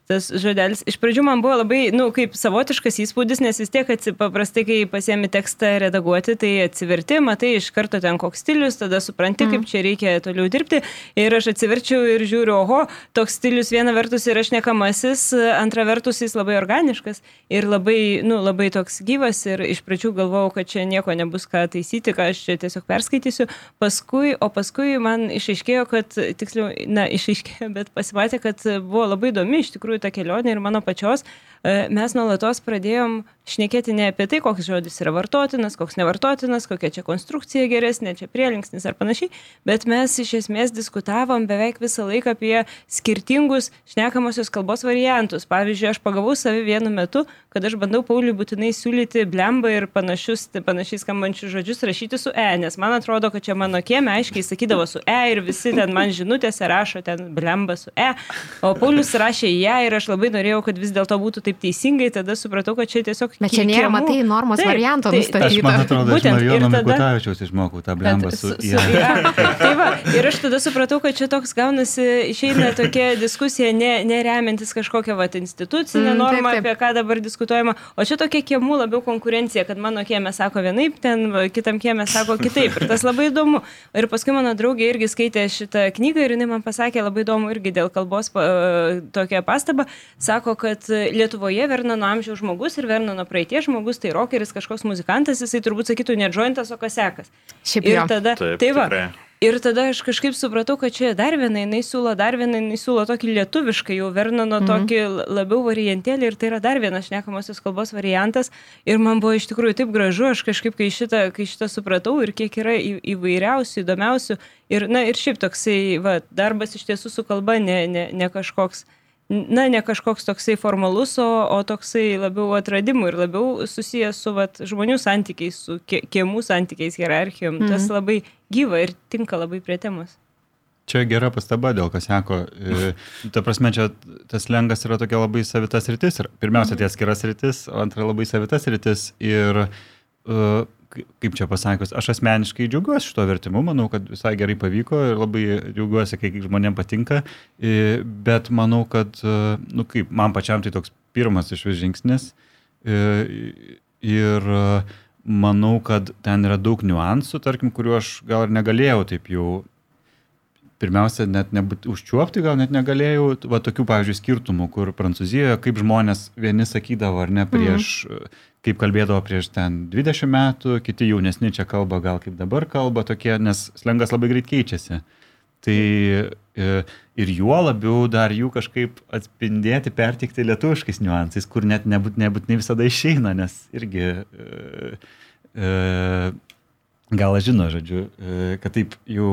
tas žodelis. Iš pradžių man buvo labai, na, nu, kaip savotiškas įspūdis, nes vis tiek paprastai, kai pasiemi tekstą redaguoti, tai atsiverti, matai iš karto ten koks stilius, tada supranti, mm. kaip čia reikia toliau dirbti. Ir aš atsiverčiau ir žiūriu, oho, toks stilius viena vertus yra šnekamasis, antra vertus jis labai organiškas ir labai, na, nu, labai toks gyvas. Ir iš pradžių galvojau, kad čia nieko nebus ką taisyti, ką aš čia tiesiog perskaitysiu. Paskui, o paskui man išaiškėjo, kad, tiksliau, na, išaiškėjo, bet pasimatė, kad buvo labai įdomi iš tikrųjų ta kelionė ir mano pačios, mes nuolatos pradėjom šnekėti ne apie tai, koks žodis yra vartotinas, koks nevartotinas, kokia čia konstrukcija geresnė, čia prielinksnis ar panašiai, bet mes iš esmės diskutavom beveik visą laiką apie skirtingus šnekamosios kalbos variantus. Pavyzdžiui, aš pagavau savi vienu metu, kad aš bandau Pauliui būtinai siūlyti blembą ir panašius, panašiai skambančius žodžius rašyti su E, nes man atrodo, kad čia mano kieme aiškiai sakydavo su E ir visi ten man žinutėse rašo ten blembą su E, o Paulius rašė ją ir aš labai norėjau, kad vis dėlto būtų taip teisingai, tada supratau, kad čia tiesiog Bet čia nėra, matai, normos taip, varianto tai, nustatyta. Aš man atrodo, Būtent, iš Marijono. Mikutavičiaus išmokau tą blembą su IA. tai va, ir aš tada supratau, kad čia toks gaunasi, išeina tokia diskusija, ne, neremiantis kažkokią vat, institucinę mm, normą, taip, taip. apie ką dabar diskutuojama, o čia tokia kiemų labiau konkurencija, kad mano kiemė sako vienaip, ten kitam kiemė sako kitaip. Ir tas labai įdomu. Ir paskui mano draugė irgi skaitė šitą knygą ir jinai man pasakė labai įdomu irgi dėl kalbos tokią pastabą. Sako, kad Lietuvoje Vernano amžiaus žmogus ir Vernano praeities žmogus, tai rockeris, kažkoks muzikantas, jisai turbūt sakytų ne jointas, o kasekas. Šiaip ir tada, Taip, tai va. Tikrai. Ir tada aš kažkaip supratau, kad čia dar viena, jinai siūlo dar vieną, jinai siūlo tokį lietuvišką, jau Vernano mm -hmm. tokį labiau variantėlį ir tai yra dar vienas šnekamosios kalbos variantas. Ir man buvo iš tikrųjų taip gražu, aš kažkaip, kai šitą, kai šitą supratau ir kiek yra į, įvairiausių, įdomiausių. Ir, na, ir šiaip toksai, va, darbas iš tiesų su kalba, ne, ne, ne kažkoks na, ne kažkoks toksai formalus, o, o toksai labiau atradimų ir labiau susijęs su vat, žmonių santykiais, su kiemų santykiais, hierarchijom. Mm. Tas mhm. labai gyva ir tinka labai prie temos. Čia gera pastaba, dėl kas sako. E, ta prasme, čia tas lengas yra tokia labai savitas rytis. Pirmiausia, tai atskiras rytis, o antra labai savitas rytis. Ir uh, kaip čia pasakius, aš asmeniškai džiaugiuosi šito vertimu, manau, kad visai gerai pavyko ir labai džiaugiuosi, kai žmonėms patinka, bet manau, kad, nu kaip, man pačiam tai toks pirmas iš vis žingsnis. Ir manau, kad ten yra daug niuansų, tarkim, kuriuo aš gal ir negalėjau taip jau. Pirmiausia, net nebūt užčiuopti, gal net negalėjau, va tokių, pavyzdžiui, skirtumų, kur Prancūzijoje, kaip žmonės vieni sakydavo ar ne prieš, mm. Kaip kalbėdavo prieš ten 20 metų, kiti jaunesni čia kalba, gal kaip dabar kalba tokie, nes slengas labai greit keičiasi. Tai e, ir juo labiau dar jų kažkaip atspindėti, pertikti lietuviškais niuansais, kur net nebūt, nebūtinai visada išeina, nes irgi e, e, gal žino, žodžiu, e, kad taip jau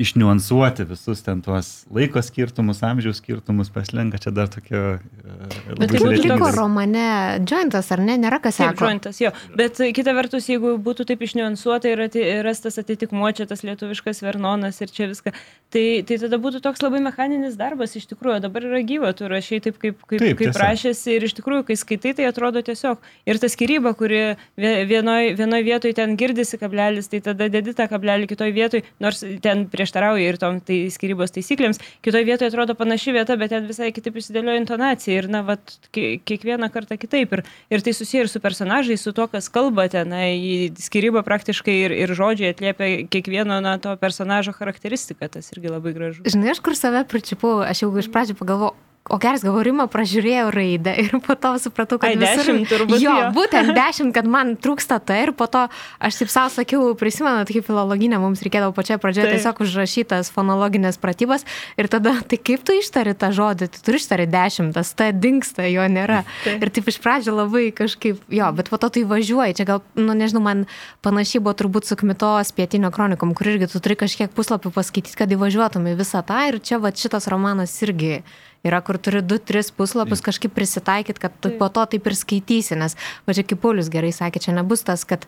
išniuansuoti visus ten tuos laiko skirtumus, amžiaus skirtumus, paslenka čia dar tokio... Uh, bet tai liko romane jointas, ar ne? Nėra kas sako. Taip, jointas, jo. Bet kita vertus, jeigu būtų taip išniuansuota ir ati, rastas atitikmuo čia tas lietuviškas Vernonas ir čia viską, tai, tai tada būtų toks labai mechaninis darbas iš tikrųjų. Dabar yra gyva, tu rašai taip, kaip, kaip, taip, kaip rašėsi ir iš tikrųjų, kai skaitai, tai atrodo tiesiog. Ir ta skyryba, kuri vienoje vienoj vietoje ten girdisi kablelis, tai tada dedi tą kablelį kitoje vietoje, nors ten prieš prieštarauja ir tom tai skirybos taisyklėms. Kitoje vietoje atrodo panaši vieta, bet ten visai kitaip įsidėlioja intonacija ir, na, vat, kiekvieną kartą kitaip. Ir, ir tai susiję ir su personažais, su to, kas kalba ten. Į skirybą praktiškai ir, ir žodžiai atliepia kiekvieno na, to personažo charakteristiką. Tas irgi labai gražu. Žinai, aš kur save pričiupau, aš jau iš pradžių pagalvojau, O geras galvorimą pražiūrėjau raidę ir po to supratau, kad... Ai, visur... dešimt turbūt. Jo, jo, būtent dešimt, kad man trūksta tai ir po to aš taip savo sakiau, prisimenu, tai filologinė mums reikėdavo pačioje pradžioje tiesiog užrašytas fonologinės pratybas ir tada, tai kaip tu ištari tą žodį, tu turi ištari dešimtas, tai dinksta, jo nėra. Taip. Ir taip iš pradžio labai kažkaip, jo, bet po to tu įvažiuoji, čia gal, nu nežinau, man panašiai buvo turbūt su Kmitos pietinio kronikom, kur irgi tu turi kažkiek puslapių paskaityti, kad įvažiuotum į visą tą ir čia va šitas romanas irgi Yra, kur turi 2-3 puslapius kažkaip prisitaikyti, kad tu po to taip ir skaitysi, nes, va čia kaip Paulius gerai sakė, čia nebus tas, kad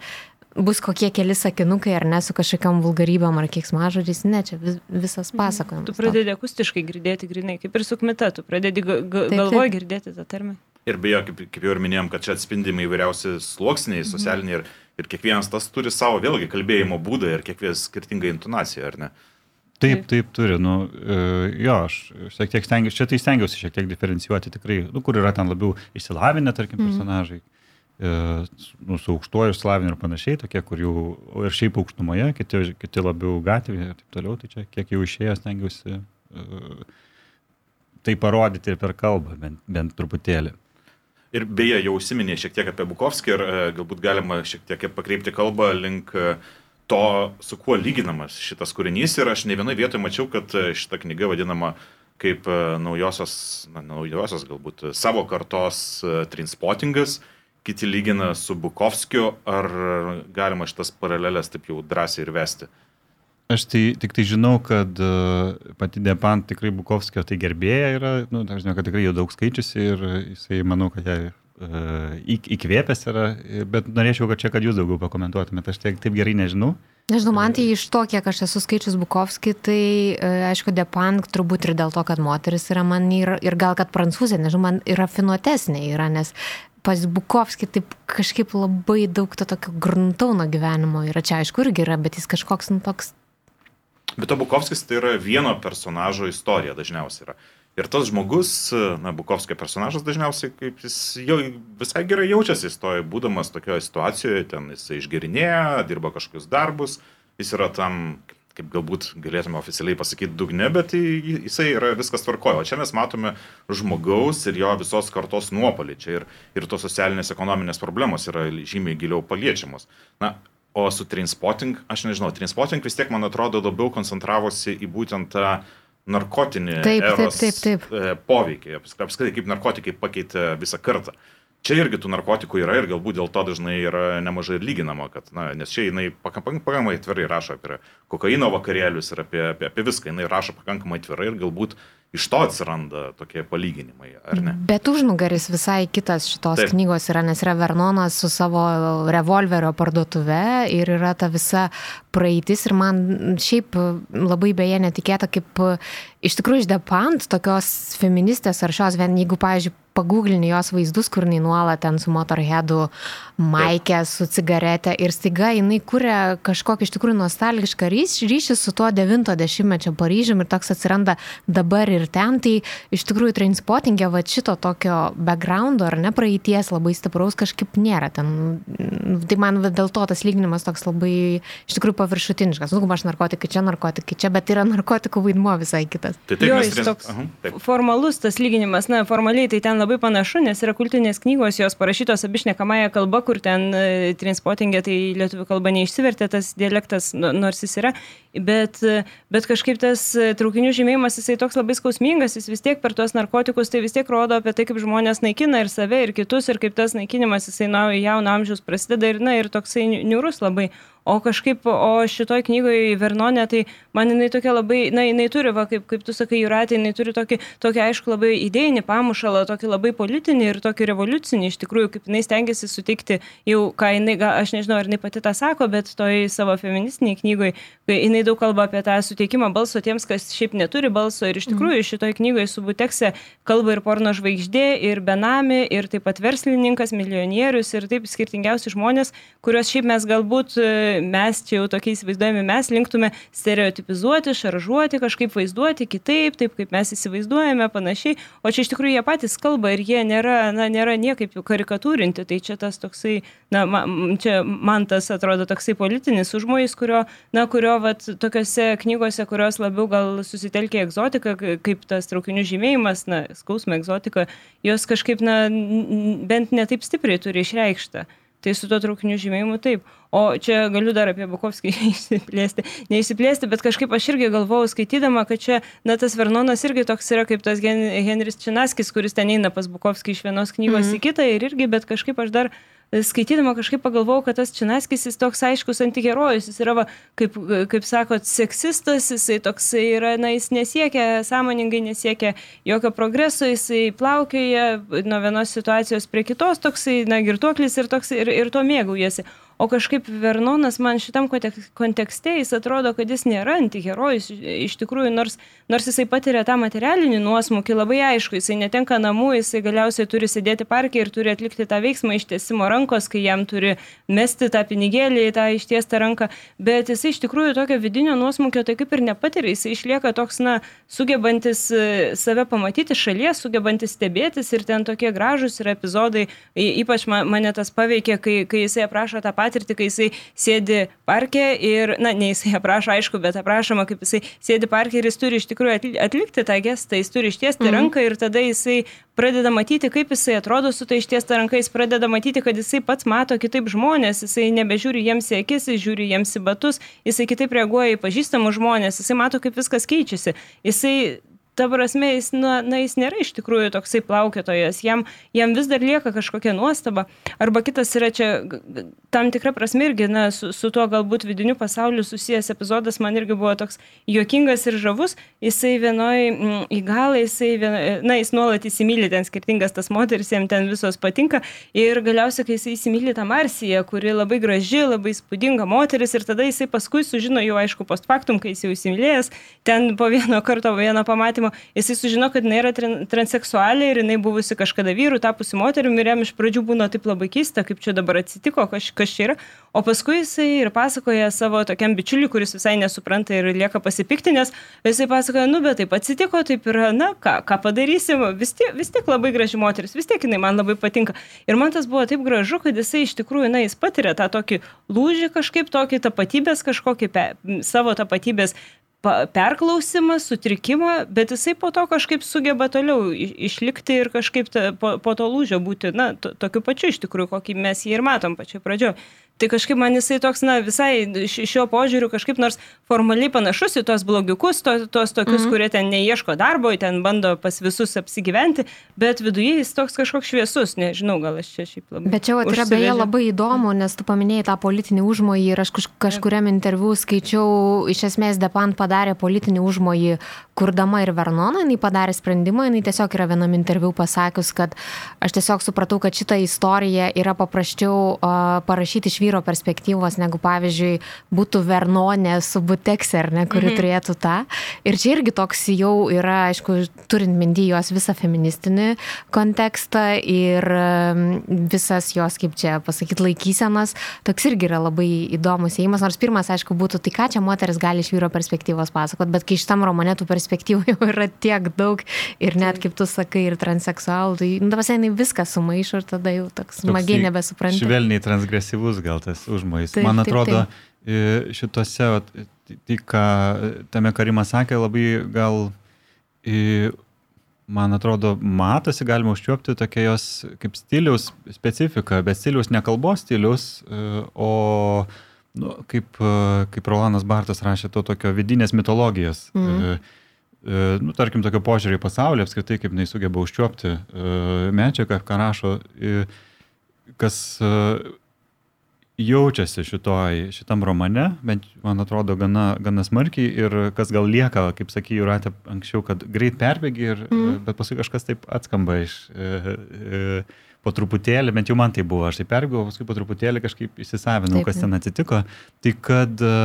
bus kokie keli sakinukai ar ne su kažkokiam vulgarybėm ar kiek mažodžiais, ne, čia vis, visas mhm. pasakojimas. Tu pradedi akustiškai girdėti grinai, kaip ir su kmita, tu pradedi ga, ga, galvoje girdėti tą terminą. Ir beje, kaip, kaip jau ir minėjom, kad čia atspindimi įvairiausi sluoksniai, mhm. socialiniai ir, ir kiekvienas tas turi savo vėlgi kalbėjimo būdą ir kiekvienas skirtingą intonaciją, ar ne? Taip, taip turi. Nu, e, jo, aš šiek tiek stengiausi, čia tai stengiausi šiek tiek diferencijuoti tikrai, nu, kur yra ten labiau išsilavinę, tarkim, mhm. personažai. Mm. Nu, su aukštuoju išsilavinimu ir panašiai, tokie, kur jau ir šiaip aukštumoje, kiti, kiti labiau gatvėje ir taip toliau, tai čia kiek jau išėjęs stengiausi uh, tai parodyti ir per kalbą, bent, bent truputėlį. Ir beje, jau užsiminė šiek tiek apie Bukovskį ir galbūt galima šiek tiek pakreipti kalbą link uh, to, su kuo lyginamas šitas kūrinys ir aš ne vienoje vietoje mačiau, kad e, šita knyga vadinama kaip e, naujosios, na, naujosios galbūt savo kartos e, trinspottingas, kiti lygina su Bukovskiu, ar galima šitas paralelės taip jau drąsiai ir vesti? Aš tai tik tai žinau, kad pati Depant tikrai Bukovskio tai gerbėja yra, nu, aš žinau, kad tikrai jau daug skaičiusi ir jisai, manau, kad jai įkvėpęs yra, bet norėčiau, kad čia, kad jūs daugiau pakomentuotumėte, aš tiek taip gerai nežinau. Nežinau, man tai iš to, kiek aš esu skaičius Bukovskį, tai aišku, Depank turbūt ir dėl to, kad moteris yra man ir, ir gal kad prancūzė, nežinau, man yra finuotesnė yra, nes pas Bukovskį taip kažkaip labai daug to tokio gruntauna gyvenimo yra. Čia aišku irgi yra, bet jis kažkoks, nu, toks. Bet to Bukovskis tai yra vieno personažo istorija dažniausiai yra. Ir tas žmogus, na, Bukovskio personažas dažniausiai, kaip jis jau visai gerai jaučiasi, jis toj būdamas tokioje situacijoje, ten jis išgerinėja, dirba kažkokius darbus, jis yra tam, kaip galbūt galėtume oficialiai pasakyti, dugne, bet jisai yra viskas tvarkojo. O čia mes matome žmogaus ir jo visos kartos nuopolį. Čia ir, ir tos socialinės ekonominės problemos yra žymiai giliau paliečiamos. Na, o su Trainspotting, aš nežinau, Trainspotting vis tiek, man atrodo, labiau koncentravosi į būtent tą uh, narkotinį taip, taip, taip, taip. E, poveikį, apskritai kaip narkotikai pakeitė visą kartą. Čia irgi tų narkotikų yra ir galbūt dėl to dažnai yra nemažai ir lyginama, kad, na, nes čia jinai pakankamai atvirai rašo apie kokaino vakarėlius ir apie, apie, apie viską, jinai rašo pakankamai atvirai ir galbūt iš to atsiranda tokie palyginimai, ar ne? Bet užnugaris visai kitas šitos Taip. knygos yra, nes yra Vernonas su savo revolverio parduotuve ir yra ta visa praeitis ir man šiaip labai beje netikėta, kaip iš tikrųjų iš Depant, tokios feministės ar šios, vien jeigu, pavyzdžiui, pagūglini jos vaizdus, kur jinai nuolat ten su motorhedu, maikė, su cigarete ir staiga jinai kuria kažkokį iš tikrųjų nostalgišką ryšį, ryšį su tuo 90-mečio Paryžiumi ir toks atsiranda dabar ir ten, tai iš tikrųjų transportingė va šito tokio backgroundo ar ne praeities labai stipraus kažkaip nėra ten. Tai man dėl to tas lyginimas toks labai iš tikrųjų paviršutiniškas. Nu, aš narkotikai čia, narkotikai čia, bet yra narkotikų vaidmuo visai kitas. Tai taip, jo, jis toks Aha, taip. formalus tas lyginimas, na, formaliai tai ten labai panašu, nes yra kultinės knygos, jos parašytos abišnekamąją kalbą, kur ten e, transportingė, tai lietuvių kalba neišsivertė tas dialektas, nors jis yra, bet, bet kažkaip tas e, traukinių žymėjimas, jisai toks labai skausmingas, jis vis tiek per tuos narkotikus, tai vis tiek rodo apie tai, kaip žmonės naikina ir save, ir kitus, ir kaip tas naikinimas, jisai nuo jauno amžiaus prasideda ir, na, ir toksai niurus labai. O kažkaip, o šitoj knygoje Vernonė, tai man jinai tokia labai, na, jinai turi, va, kaip, kaip tu sakai, Juratė, jinai turi tokį, tokį, aišku, labai idėjinį pamušalą, tokį labai politinį ir tokį revoliucinį, iš tikrųjų, kaip jinai stengiasi sutikti jau, ką jinai, aš nežinau, ar jinai pati tą sako, bet toj savo feministiniai knygoje, kai jinai daug kalba apie tą suteikimą balso tiems, kas šiaip neturi balso ir iš mhm. tikrųjų šitoj knygoje su Butekse kalba ir porno žvaigždė, ir benami, ir taip pat verslininkas, milijonierius ir taip skirtingiausi žmonės, kuriuos šiaip mes galbūt mes čia jau tokiais įsivaizduojami, mes linktume stereotipizuoti, šaržuoti, kažkaip vaizduoti kitaip, taip kaip mes įsivaizduojame, panašiai. O čia iš tikrųjų jie patys kalba ir jie nėra, na, nėra niekaip karikatūrinti. Tai čia tas toksai, na, man, čia man tas atrodo toksai politinis užmojis, kurio, na, kurio, vat, tokiuose knygose, kurios labiau gal susitelkia egzotika, kaip tas traukinių žymėjimas, na, skausmo egzotika, jos kažkaip, na, bent netaip stipriai turi išreikštą. Tai su to traukinių žymėjimu taip. O čia galiu dar apie Bukovskį išsiplėsti. Neišsiplėsti, bet kažkaip aš irgi galvojau skaitydama, kad čia, na, tas Vernonas irgi toks yra kaip tas Henris Činaskis, kuris ten eina pas Bukovskį iš vienos knygos mm -hmm. į kitą ir irgi, bet kažkaip aš dar skaitydama kažkaip pagalvojau, kad tas Činaskis jis toks aiškus antiherojus, jis yra, va, kaip, kaip sakot, seksistas, jisai toksai yra, na, jis nesiekia, sąmoningai nesiekia jokio progreso, jisai plaukioja nuo vienos situacijos prie kitos, toksai, na, girtuoklis ir, toksai, ir, ir to mėgaujasi. O kažkaip Vernonas man šitam kontekste jis atrodo, kad jis nėra antiherojus, iš tikrųjų, nors, nors jisai patiria tą materialinį nuosmukį, labai aišku, jisai netenka namų, jisai galiausiai turi sėdėti parke ir turi atlikti tą veiksmą ištiesimo rankos, kai jam turi mesti tą pinigėlį į tą ištiestą ranką, bet jisai iš tikrųjų tokio vidinio nuosmukio tai kaip ir nepatiria, jisai išlieka toks, na, sugebantis e, save pamatyti šalies, sugebantis stebėtis ir ten tokie gražus yra epizodai, ypač mane tas paveikė, kai, kai jisai aprašo tą patirtį, kai jisai sėdi parke ir, na, ne jisai aprašo, aišku, bet aprašoma, kaip jisai sėdi parke ir jis turi iš tikrųjų atlikti tą gestą, jis turi ištiesti mhm. ranką ir tada jisai pradeda matyti, kaip jisai atrodo su tai ištiesta ranka, jis pradeda matyti, kad jisai pats mato kitaip žmonės, jisai nebežiūri jiems į akis, jis žiūri jiems į batus, jisai kitaip reaguoja į pažįstamus žmonės, jisai mato, kaip viskas keičiasi. Jisai ta prasme, jis, na, na, jis nėra iš tikrųjų toksai plaukiotojas, jam, jam vis dar lieka kažkokia nuostaba. Arba kitas yra čia tam tikra prasme irgi, na, su, su tuo galbūt vidiniu pasauliu susijęs epizodas man irgi buvo toks juokingas ir žavus. Jisai vienoj mm, į galą, jisai, vieno, na, jis nuolat įsimylė ten skirtingas tas moteris, jam ten visos patinka. Ir galiausiai, kai jisai įsimylė tą Marsiją, kuri labai graži, labai spūdinga moteris, ir tada jisai paskui sužino jau, aišku, post factum, kai jis jau įsimylėjęs, ten po vieno karto, vieno pamatymą įstatymo, jisai sužino, kad jinai yra transseksualė ir jinai buvusi kažkada vyrų, tapusi moterim ir jam iš pradžių būna taip labai keista, kaip čia dabar atsitiko, kas, kas čia yra. O paskui jisai ir pasakoja savo tokiam bičiuliui, kuris visai nesupranta ir lieka pasipiktinės, jisai pasakoja, nu bet taip atsitiko, taip yra, na ką, ką padarysim, vis tiek, vis tiek labai graži moteris, vis tiek jinai man labai patinka. Ir man tas buvo taip gražu, kad jisai iš tikrųjų, na, jis patiria tą tokį lūžį kažkaip, tokį tapatybės kažkokį, pe, savo tapatybės perklausimą, sutrikimą, bet jisai po to kažkaip sugeba toliau išlikti ir kažkaip ta, po, po to lūžio būti, na, tokiu pačiu iš tikrųjų, kokį mes jį ir matom pačioj pradžioje. Tai kažkaip man jisai toks, na, visai šio požiūriu kažkaip nors formaliai panašus į tos blogiukus, to, tos tokius, mm -hmm. kurie ten neieško darbo, ten bando pas visus apsigyventi, bet viduje jis toks kažkoks šviesus, nežinau, gal aš čia šiaip labai. Bet čia vat, yra beje labai įdomu, nes tu paminėjai tą politinį užmojį ir aš kažkuriam interviu skaičiau, iš esmės Depant padarė politinį užmojį, kurdama ir Vernoną, jinai padarė sprendimą, jinai tiesiog yra vienam interviu pasakius, kad aš tiesiog supratau, kad šitą istoriją yra paprasčiau uh, parašyti iš vyro perspektyvos, negu pavyzdžiui būtų Vernonė su Butekse, ar ne, kuri mhm. turėtų tą. Ir čia irgi toks jau yra, aišku, turint mindy jos visą feministinį kontekstą ir visas jos, kaip čia pasakyti, laikysenas, toks irgi yra labai įdomus įėjimas, nors pirmas, aišku, būtų, tai ką čia moteris gali iš vyro perspektyvos pasakot, bet kai šitam romane tų perspektyvų jau yra tiek daug ir net, kaip tu sakai, ir transseksualų, tai, nu, tavas, jinai viską sumaišo ir tada jau toks smagiai nebesuprantu. Švelniai transgresyvus gal gal tas užmojis. Taip, Man atrodo, taip, taip. šituose, tai ką tame Karimas sakė, labai gal, man atrodo, matosi, galima užčiuopti tokia jos kaip stiliaus specifika, bet stiliaus ne kalbos stiliaus, o nu, kaip, kaip Rolandas Bartas rašė, to tokio vidinės mitologijos. Mm. Nu, tarkim, tokio požiūrį į pasaulį, apskritai, kaip jis sugeba užčiuopti medžiagą, ką rašo, kas jaučiasi šitoj, šitam romane, bent man atrodo gana, gana smarkiai ir kas gal lieka, kaip sakė Juratė anksčiau, kad greit perbėgi, ir, mm. bet paskui kažkas taip atskamba iš e, e, po truputėlį, bent jau man tai buvo, aš tai perbėgau, paskui po truputėlį kažkaip įsisavinau, taip, kas ten atsitiko. Tai kad e,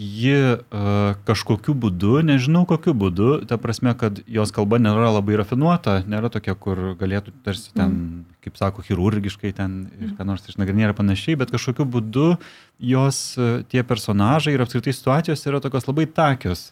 ji uh, kažkokiu būdu, nežinau kokiu būdu, ta prasme, kad jos kalba nėra labai rafinuota, nėra tokia, kur galėtų tarsi ten, mm. kaip sako, chirurgiškai ten ir ką nors išnagrinėti ir panašiai, bet kažkokiu būdu jos uh, tie personažai ir apskritai situacijos yra tokios labai takios.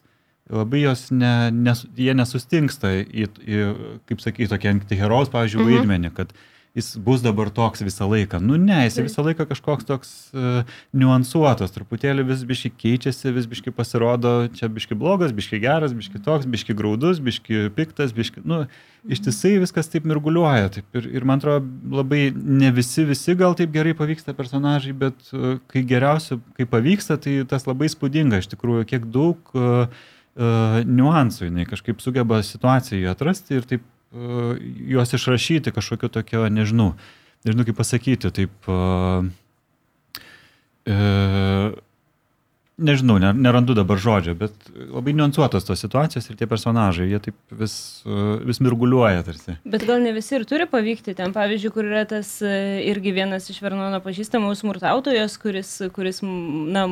Labai jos, ne, nes, jie nesustingsta į, į kaip sakyti, tokį antiheros, pavyzdžiui, mhm. vaidmenį, kad uh, jis bus dabar toks visą laiką. Nu ne, jis visą laiką kažkoks toks uh, niuansuotas, truputėlį vis biški keičiasi, vis biški pasirodo, čia biški blogas, biški geras, biški toks, biški graudus, biški piktas, biški, nu, ištisai viskas taip mirguliuoja. Taip, ir, ir man atrodo, labai ne visi, visi gal taip gerai pavyksta personažai, bet uh, kai geriausia, kai pavyksta, tai tas labai spūdinga, iš tikrųjų, kiek daug uh, niuansų jinai kažkaip sugeba situaciją atrasti ir taip juos išrašyti kažkokio tokio, nežinau, nežinau kaip pasakyti, taip, e, nežinau, nerandu dabar žodžio, bet labai niuansuotos tos situacijos ir tie personažai, jie taip vis, vis mirguliuoja tarsi. Bet gal ne visi ir turi pavykti. Ten, pavyzdžiui, kur yra tas e, irgi vienas iš Vernono pažįstamų smurtautojas, kuris, kuris na,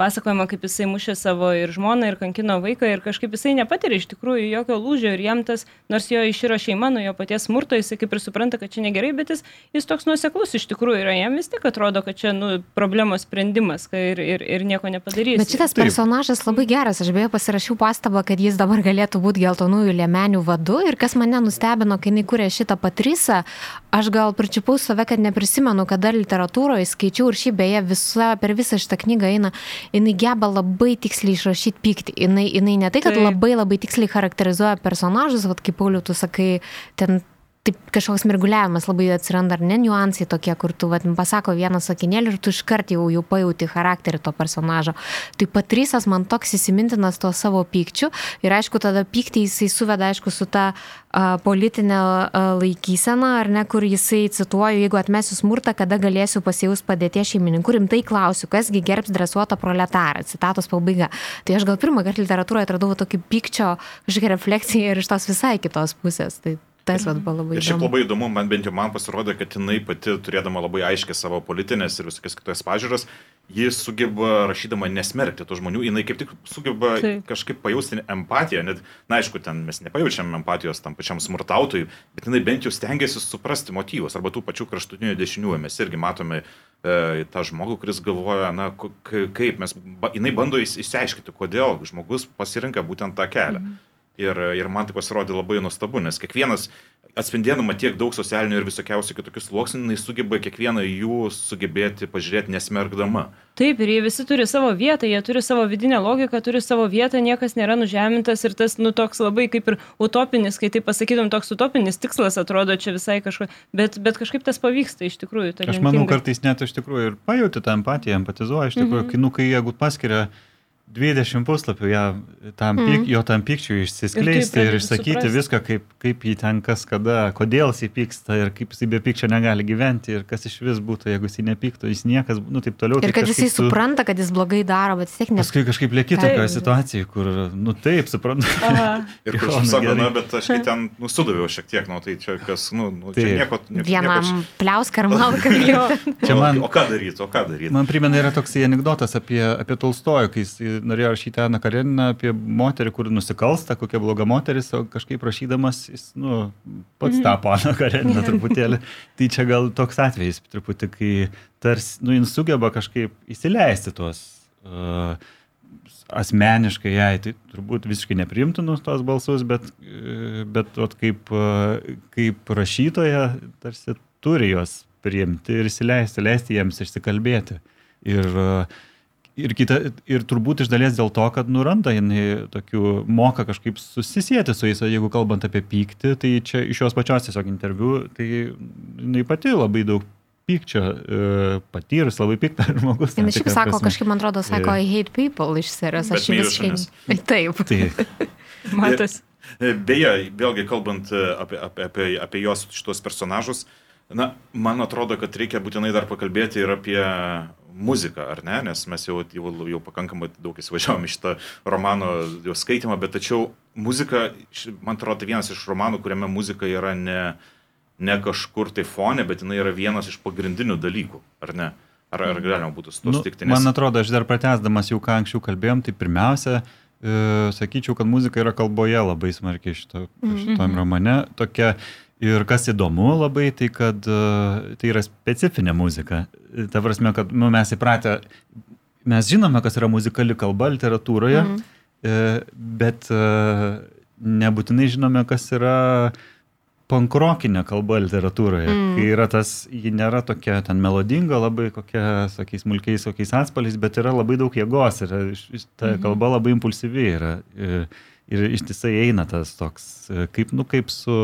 pasakojama, kaip jisai mušė savo ir žmoną, ir kankino vaiką, ir kažkaip jisai nepatiria iš tikrųjų jokio lūžio, ir jam tas, nors jo iširo šeima nuo jo paties smurto, jisai kaip ir supranta, kad čia negerai, bet jis, jis toks nuoseklus iš tikrųjų yra, jam vis tik atrodo, kad čia nu, problemos sprendimas ir, ir, ir nieko nepadaryti padarysi. Bet šitas Taip. personažas labai geras, aš beje pasirašiau pastabą, kad jis dabar galėtų būti geltonųjų lėmenių vadu ir kas mane nustebino, kai jinai kūrė šitą patrisą, aš gal pričiupau save, kad neprisimenu, kada literatūroje skaičiau ir šį beje visa, per visą šitą knygą eina, jinai geba labai tiksliai išrašyti pyktį. Jinai, jinai ne tai, kad Taip. labai labai tiksliai charakterizuoja personažus, vad kaip Pauliu, tu sakai, ten taip kažkoks mirguliavimas labai atsiranda, ar ne niuansai tokie, kur tu vat, pasako vieną sakinėlį ir tu iškart jau, jau pajauti charakterį to personažo. Tai Patrysas man toks įsimintinas tuo savo pykčiu ir aišku, tada pyktį jisai suveda, aišku, su ta a, politinė a, laikysena, ar ne, kur jisai cituoju, jeigu atmesiu smurtą, kada galėsiu pasijaus padėties šeimininkų, rimtai klausiu, kasgi gerbs dresuotą proletarą, citatos pabaiga. Tai aš gal pirmą kartą literatūroje atradau tokį pykčio kažkokią refleksiją ir iš tos visai kitos pusės. Tai tas vat, buvo labai įdomu. Ir šiaip labai įdomu, man bent jau man pasirodė, kad jinai pati, turėdama labai aiškiai savo politinės ir visokias kitas pažiūras, jis sugeba rašydama nesmerkti tų žmonių, jinai kaip tik sugeba Taip. kažkaip pajausti empatiją, net, na aišku, ten mes nepajaučiam empatijos tam pačiam smurtautojui, bet jinai bent jau stengiasi suprasti motyvus, arba tų pačių kraštutinių dešiniųjų, mes irgi matome e, tą žmogų, kuris galvoja, na, kaip mes, ba, jinai bando įsiaiškinti, kodėl žmogus pasirinka būtent tą kelią. Mhm. Ir, ir man tai pasirodė labai nuostabu, nes kiekvienas, atspindėdama tiek daug socialinių ir visokiausių kitokių sluoksnių, jinai sugeba kiekvieną jų sugebėti pažiūrėti nesmergdama. Taip, ir jie visi turi savo vietą, jie turi savo vidinę logiką, turi savo vietą, niekas nėra nužemintas ir tas, nu, toks labai kaip ir utopinis, kai tai pasakytum, toks utopinis tikslas atrodo čia visai kažko, bet, bet kažkaip tas pavyksta iš tikrųjų. Aš manau, kartais net iš tikrųjų ir pajūti tą empatiją, empatizuoja, iš tikrųjų, mm -hmm. kai, nu, kai jeigu paskiria 20 puslapių ją, tam mm. pyk, jo tam pykčiui išsiskleisti ir, ir išsakyti suprasti. viską, kaip, kaip jį ten kas kada, kodėl jis pyksta ir kaip jis be pykčio negali gyventi ir kas iš vis būtų, jeigu jis nepyktų, jis niekas, nu taip toliau. Ir kad jisai tu... supranta, kad jis blogai daro, bet vis tiek ne. Paskui kažkaip lieki tokioje situacijoje, kur, nu taip, suprantu. ir kur aš sakau, na, bet aš ten nu, sudaviau šiek tiek, nu tai čia kas, nu, nu čia nieko. nieko Vienam nieko... pliauską ar malką jo. čia man, o ką daryti, o ką daryti? Man primena yra toks anegdotas apie, apie Tolstojų, kai jis norėjo rašyti Aną Kareniną apie moterį, kuri nusikalsta, kokia bloga moteris, o kažkaip rašydamas jis, nu, pats mhm. tapo Aną Kareniną truputėlį. tai čia gal toks atvejis, truputį, kai tarsi, nu, jis sugeba kažkaip įsileisti tuos uh, asmeniškai jai, tai turbūt visiškai neprimtinus tos balsus, bet, bet ot, kaip, kaip rašytoja tarsi turi juos priimti ir įsileisti, leisti jiems išsikalbėti. Ir uh, Ir, kita, ir turbūt iš dalies dėl to, kad nuranda jinai tokių, moka kažkaip susisieti su jais, jeigu kalbant apie pyktį, tai čia iš jos pačios tiesiog interviu, tai jinai pati labai daug pykčio e, patyrus, labai piktą žmogus. Jis šiaip sako, prasme. kažkaip man atrodo, sako, I hate people iš serijos, aš visiškai. Taip. Tai. Matas. E, beje, vėlgi kalbant e, apie, apie, apie, apie jos šitos personažus, na, man atrodo, kad reikia būtinai dar pakalbėti ir apie muziką, ar ne, nes mes jau, jau, jau pakankamai daug įsivažiavome šitą romano jo skaitimą, bet tačiau muzika, man atrodo, tai vienas iš romanų, kuriame muzika yra ne, ne kažkur tai fone, bet jinai yra vienas iš pagrindinių dalykų, ar ne? Ar, ar galima būtų su to nu, sutikti? Nes... Man atrodo, aš dar pratesdamas jau ką anksčiau kalbėjom, tai pirmiausia, e, sakyčiau, kad muzika yra kalboje labai smarkiai šito, mhm. šitam mm -hmm. romane. Tokia, Ir kas įdomu labai, tai kad uh, tai yra specifinė muzika. Ta prasme, kad nu, mes įpratę, mes žinome, kas yra muzikali kalba literatūroje, mm. uh, bet uh, nebūtinai žinome, kas yra pankrokinė kalba literatūroje. Mm. Kai yra tas, ji nėra tokia ten melodinga, labai kokia, sakysim, smulkiais, kokiais atspaliais, bet yra labai daug jėgos ir ta mm. kalba labai impulsyvi yra. Ir, ir ištisai eina tas toks, kaip, nu, kaip su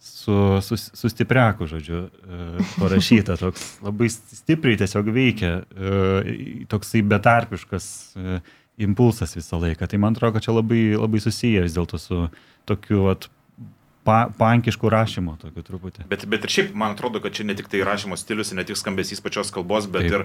su, su, su stipriaku, žodžiu, e, parašyta, toks labai stipriai tiesiog veikia, e, toksai betarpiškas e, impulsas visą laiką. Tai man atrodo, kad čia labai, labai susiję vis dėlto su tokiu vat, pa, pankiškų rašymo, tokiu truputį. Bet, bet ir šiaip, man atrodo, kad čia ne tik tai rašymo stilius, ne tik skambesys pačios kalbos, bet Taip. ir,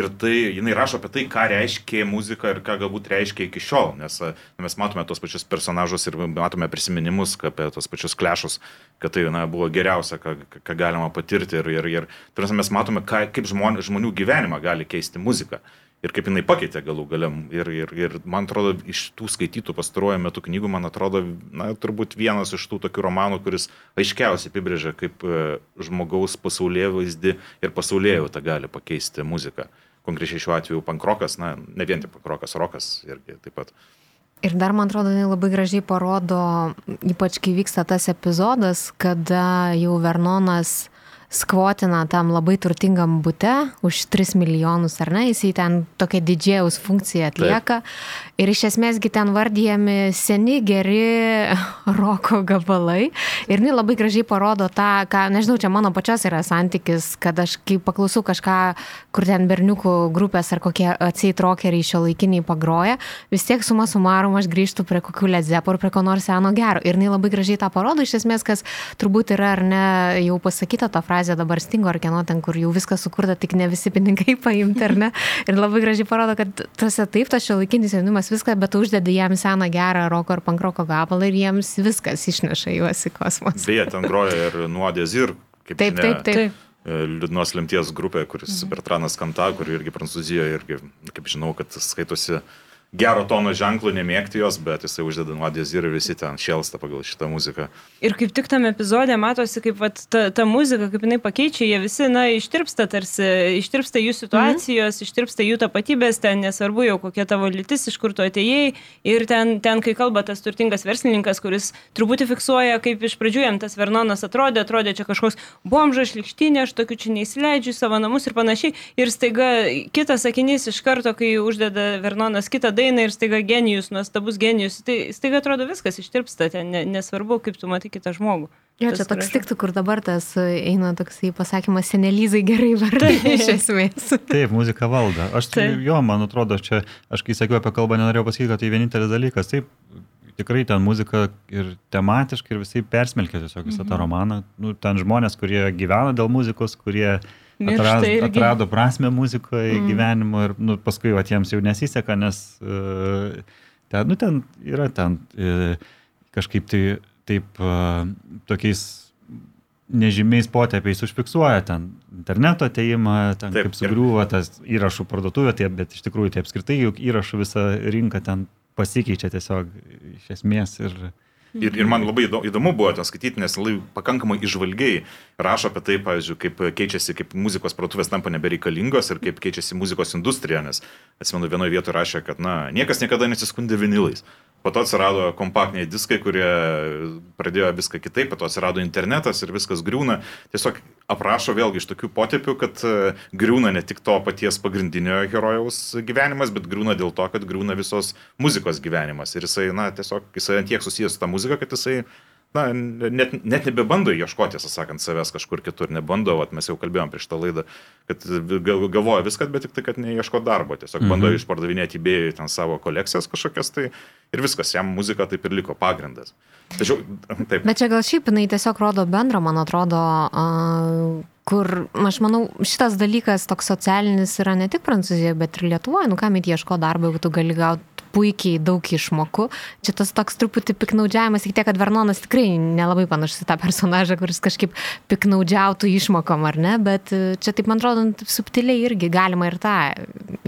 ir tai, jinai rašo apie tai, ką reiškia muzika ir ką galbūt reiškia iki šiol, nes na, mes matome tos pačius personažus ir matome prisiminimus apie tos pačius klešus, kad tai na, buvo geriausia, ką, ką galima patirti ir, ir, ir turime, mes matome, ką, kaip žmon, žmonių gyvenimą gali keisti muzika ir kaip jinai pakeitė galų galiam. Ir, ir, ir man atrodo, iš tų skaitytų pastaruoju metu knygų, man atrodo, na, turbūt vienas iš tų tokių romanų, kuris aiškiausiai apibrėžia, kaip e, žmogaus pasaulyje vaizdį ir pasaulyje tą gali pakeisti muziką. Konkrečiai šiuo atveju pankrokas, na, ne vien tik pankrokas, rokas irgi taip pat. Ir dar, man atrodo, jinai labai gražiai parodo, ypač kai vyksta tas epizodas, kada jau Vernonas skvotina tam labai turtingam bute už 3 milijonus, ar ne, jisai ten tokią didžėjaus funkciją atlieka. Taip. Ir iš esmėsgi ten vardyjami seni, geri roko gabalai. Ir jinai labai gražiai parodo tą, ką, nežinau, čia mano pačios yra santykis, kad aš kai paklausau kažką, kur ten berniukų grupės ar kokie atseit rokeriai šio laikiniai pagroja, vis tiek suma sumarum aš grįžtu prie kokių ledzepų ar prie ko nors seno gero. Ir jinai labai gražiai tą parodo, iš esmės, kas turbūt yra ar ne jau pasakyta tą frazę dabar stingo ar kieno ten, kur jau viskas sukurta, tik ne visi pinigai paimti, ar ne. Ir labai gražiai parodo, kad tose taip, tas šio laikinis jaunimas viską, bet uždedi jam seną gerą roko ar pankroko gabalą ir jiems viskas išneša juos į kosmosą. Beje, ten groja ir nuodės ir kaip taip, žinia, taip, taip. E, liūdnos lemties grupė, kuris mhm. Bertranas Kanta, kuri irgi Prancūzijoje irgi, kaip žinau, kad skaitosi uh, gero tono ženklų nemėgti jos, bet jisai uždeda nuodės ir visi ten šėlsta pagal šitą muziką. Ir kaip tik tam epizodė matosi, kaip vat, ta, ta muzika, kaip jinai pakeičia, jie visi, na, ištirpsta tarsi, ištirpsta jų situacijos, mhm. ištirpsta jų tapatybės, ten nesvarbu jau kokia tavo lytis, iš kur tu atėjai. Ir ten, ten, kai kalba tas turtingas verslininkas, kuris truputį fiksuoja, kaip iš pradžių jam tas Vernonas atrodė, atrodė čia kažkoks bomžas, šlikštinė, aš tokiu čia neįsileidžiu savo namus ir panašiai. Ir staiga kitas sakinys iš karto, kai uždeda Vernonas kitą dainą ir staiga genijus, nuostabus genijus, tai staiga atrodo viskas ištirpsta, ten nesvarbu, kaip tu matai kitą žmogų. Jo, čia toks tiktų, kur dabar tas eina toksai pasakymas, senelyzai gerai vardai iš esmės. Taip, muzika valdo. Aš, Taip. jo, man atrodo, čia, aš kai sakiau apie kalbą, nenorėjau pasakyti, kad tai vienintelis dalykas. Taip, tikrai ten muzika ir tematiškai ir visai persmelkia tiesiog visą mhm. tą romaną. Nu, ten žmonės, kurie gyvena dėl muzikos, kurie atrado, atrado prasme muzikoje mm. gyvenimo ir nu, paskui va, jiems jau nesiseka, nes uh, ten, nu, ten yra ten uh, kažkaip tai taip uh, tokiais nežymiais potėpiais užfiksuoja ten interneto ateimą, ten Taip, kaip sugriūva tas įrašų parduotuvė, tai, bet iš tikrųjų tai apskritai juk įrašų visa rinka ten pasikeičia tiesiog iš esmės ir, Ir, ir man labai įdomu buvo ten skaityti, nes labai pakankamai išvalgiai rašo apie tai, pavyzdžiui, kaip keičiasi, kaip muzikos parduotuvės tampa nebereikalingos ir kaip keičiasi muzikos industrija, nes atsimenu vienoje vietoje rašė, kad, na, niekas niekada nesiskundė vinilais. Po to atsirado kompaktiniai diskai, kurie pradėjo viską kitaip, po to atsirado internetas ir viskas griūna. Tiesiog aprašo vėlgi iš tokių potėpių, kad e, griūna ne tik to paties pagrindinio herojaus gyvenimas, bet griūna dėl to, kad griūna visos muzikos gyvenimas. Ir jisai, na, tiesiog jisai ant tiek susijęs su ta muzika, kad jisai na, net, net nebebando ieškoti, tiesą sakant, savęs kažkur kitur, nebando, vat, mes jau kalbėjom prieš tą laidą, kad galvoja viską, bet tik tai, kad neieško darbo, tiesiog bando išpardavinėti įbėjai ten savo kolekcijas kažkokias, tai ir viskas, jam muzika taip ir liko pagrindas. Tačiau, taip. Bet čia gal šiaip jinai tiesiog rodo bendrą, man atrodo, kur, aš manau, šitas dalykas toks socialinis yra ne tik Prancūzijoje, bet ir Lietuvoje, nu kam įtieško darbo, jeigu tu gali gauti puikiai daug išmokų. Čia tas toks truputį piknaudžiavimas, tik tiek, kad Vernonas tikrai nelabai panašus į tą personažą, kuris kažkaip piknaudžiautų išmokom, ar ne, bet e, čia taip man atrodo, subtiliai irgi galima ir tą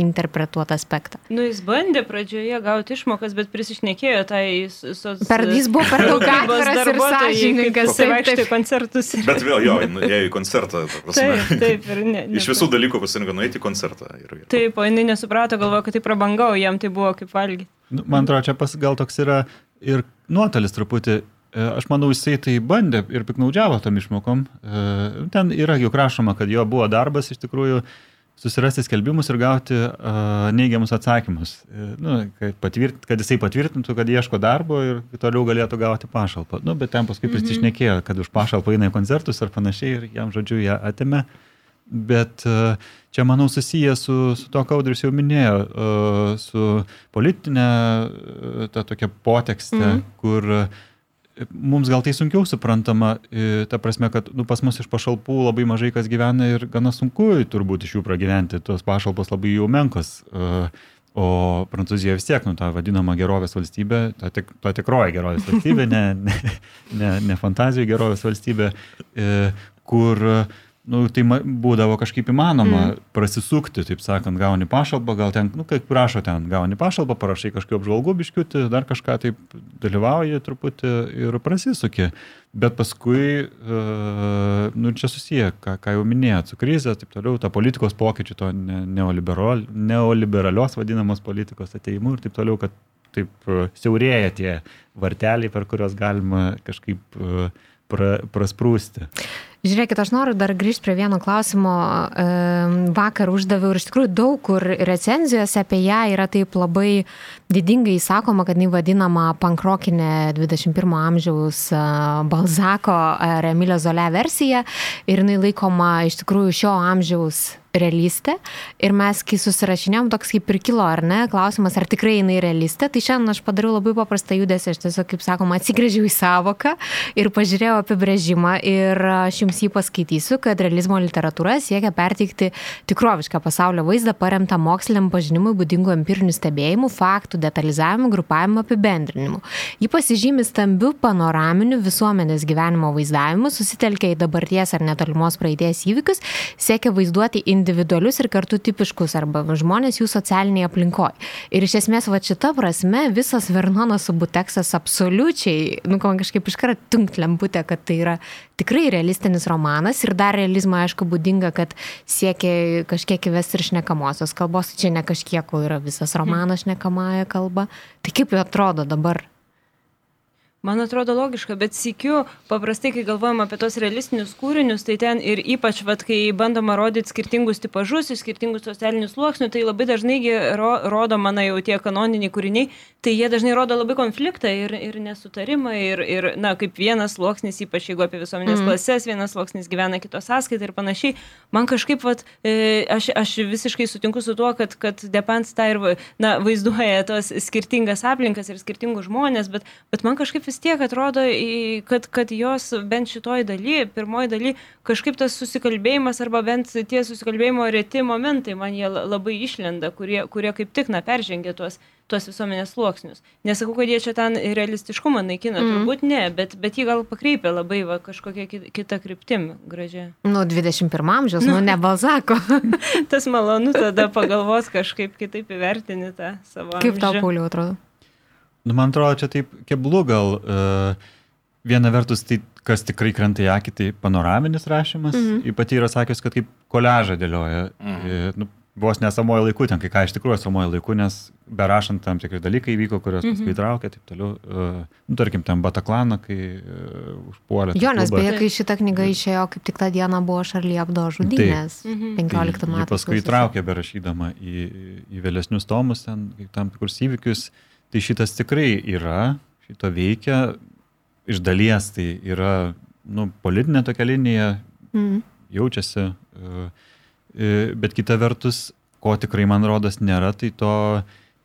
interpretuoti aspektą. Nu, jis bandė pradžioje gauti išmokas, bet prisišnekėjo tai... Soc... Per, jis buvo per daug atviras ir sąžininkas. Jis vaikšto į koncertus. Bet vėl jo, ėjo į koncertą. Taip, taip, ir ne. ne Iš visų dalykų pasirinko nueiti į koncertą. Ir, ir... Taip, o jinai nesuprato, galvojo, kad tai prabangau, jam tai buvo kaip valgyti. Nu, man atrodo, čia pas, gal toks yra ir nuotolis truputį. E, aš manau, jisai tai bandė ir piknaudžiavo tom išmokom. E, ten yra juk rašoma, kad jo buvo darbas iš tikrųjų susirasti skelbimus ir gauti uh, neigiamus atsakymus. Nu, kad, patvirt, kad jisai patvirtintų, kad ieško darbo ir toliau galėtų gauti pašalpą. Nu, bet ten paskui mhm. prisišnekėjo, kad už pašalpą eina į koncertus ar panašiai ir jam, žodžiu, ją atėmė. Uh, Bet e, čia, manau, susiję su, su to, ką Audrius jau minėjo, e, su politinė e, ta tokia potekste, mm. kur mums gal tai sunkiau suprantama, ta prasme, kad nu, pas mus iš pašalpų labai mažai kas gyvena ir gana sunku turbūt iš jų pragyventi, tos pašalpos labai jau menkos. O Prancūzija vis tiek, nu, ta vadinama gerovės valstybė, ta, tik, ta tikroji gerovės valstybė, ne, ne, ne, ne fantazijų gerovės valstybė, kur uh, nu, tai būdavo kažkaip įmanoma mm. prasisukti, taip sakant, gauni pašalpą, gal ten, nu, kaip prašo ten, gauni pašalpą, parašai kažkokiu apžvalgu biškiuti, dar kažką taip dalyvauji truputį ir prasisuki. Bet paskui, uh, nu, čia susiję, ką, ką jau minėjot, su krize, taip toliau, ta politikos pokyčių, to ne, neoliberal, neoliberalios vadinamos politikos ateimu ir taip toliau, kad taip uh, siaurėja tie varteliai, per kuriuos galima kažkaip uh, pra, prasprūsti. Žiūrėkit, aš noriu dar grįžti prie vieno klausimo. Vakar uždaviau ir iš tikrųjų daug kur recenzijose apie ją yra taip labai didingai sakoma, kad jinai vadinama pankrokinė 21 amžiaus Balzako ar Emilio Zolė versija ir jinai laikoma iš tikrųjų šio amžiaus realistė. Ir mes, kai susirašinėjom, toks kaip ir kilo, ar ne, klausimas, ar tikrai jinai realistė, tai šiandien aš padariau labai paprastą judesį, aš tiesiog, kaip sakoma, atsigrėžiau į savoką ir pažiūrėjau apibrėžimą. Ir aš jums jį paskaitysiu, kad realizmo literatūra siekia perteikti tikrovišką pasaulio vaizdą paremtą moksliniam pažinimui būdingų empirinių stebėjimų, faktų, detalizavimu, grupavimu, apibendrinimu. Ji pasižymi stambiu panoraminiu visuomenės gyvenimo vaizdavimu, susitelkia į dabarties ar netolimos praeities įvykius, siekia vaizduoti individualius individualius ir kartu tipiškus arba žmonės jų socialinėje aplinkoje. Ir iš esmės, va šita prasme, visas Vernonas Subuteksas absoliučiai, nu, kažkaip iškart tunkt lemputė, kad tai yra tikrai realistinis romanas ir dar realizmą, aišku, būdinga, kad siekia kažkiek įvesti ir šnekamosios kalbos, čia ne kažkiek, o yra visas romanas šnekamąją kalbą. Tai kaip jau atrodo dabar Man atrodo logiška, bet sikiu, paprastai, kai galvojam apie tos realistinius kūrinius, tai ten ir ypač, vat, kai bandoma rodyti skirtingus tipažus, skirtingus socialinius sluoksnius, tai labai dažnai ro, rodo, mano jau tie kanoniniai kūriniai, tai jie dažnai rodo labai konfliktą ir, ir nesutarimą, ir, ir, na, kaip vienas sluoksnis, ypač jeigu apie visuomenės mm. klases, vienas sluoksnis gyvena kitos sąskaitą ir panašiai. Man kažkaip, vat, e, aš, aš visiškai sutinku su tuo, kad, kad Depans tą ir, na, vaizduoja tos skirtingas aplinkas ir skirtingus žmonės, bet, bet man kažkaip vis tiek atrodo, kad, kad jos bent šitoj daly, pirmoji daly, kažkaip tas susikalbėjimas arba bent tie susikalbėjimo reti momentai man jie labai išlenda, kurie, kurie kaip tik, na, peržengia tuos, tuos visuomenės sluoksnius. Nesakau, kad jie čia ten realistiškumą naikina, mm. turbūt ne, bet, bet jį gal pakreipia labai va, kažkokia kita kryptim gražia. Nu, 21 amžiaus, nu, ne Balzako. Tas malonu tada pagalvos kažkaip kitaip įvertinti tą savo. Kaip tau, Pauliu, atrodo? Nu, man atrodo, čia taip keblų gal. Uh, viena vertus, tai kas tikrai krenta į akį, tai panoraminis rašymas. Mm -hmm. Ypač yra sakęs, kad kaip koležą dėlioja. Mm -hmm. nu, vos nesamojo laiku, ten kai ką iš tikrųjų samojo laiku, nes berašant tam tikri dalykai įvyko, kurios mm -hmm. paskui įtraukė, taip toliau. Uh, nu, tarkim, ten Bataklaną, kai uh, užpuolė. Jonas, beje, kai šita knyga išėjo, kaip tik tą dieną buvo Šarly Abdo žudynės, mm -hmm. 15 tai metų. Paskui įtraukė berašydama į, į vėlesnius tomus, ten tam tikrus įvykius. Uh, Tai šitas tikrai yra, šito veikia, iš dalies tai yra nu, politinė tokia linija, mm. jaučiasi, e, e, bet kita vertus, ko tikrai man rodas nėra, tai to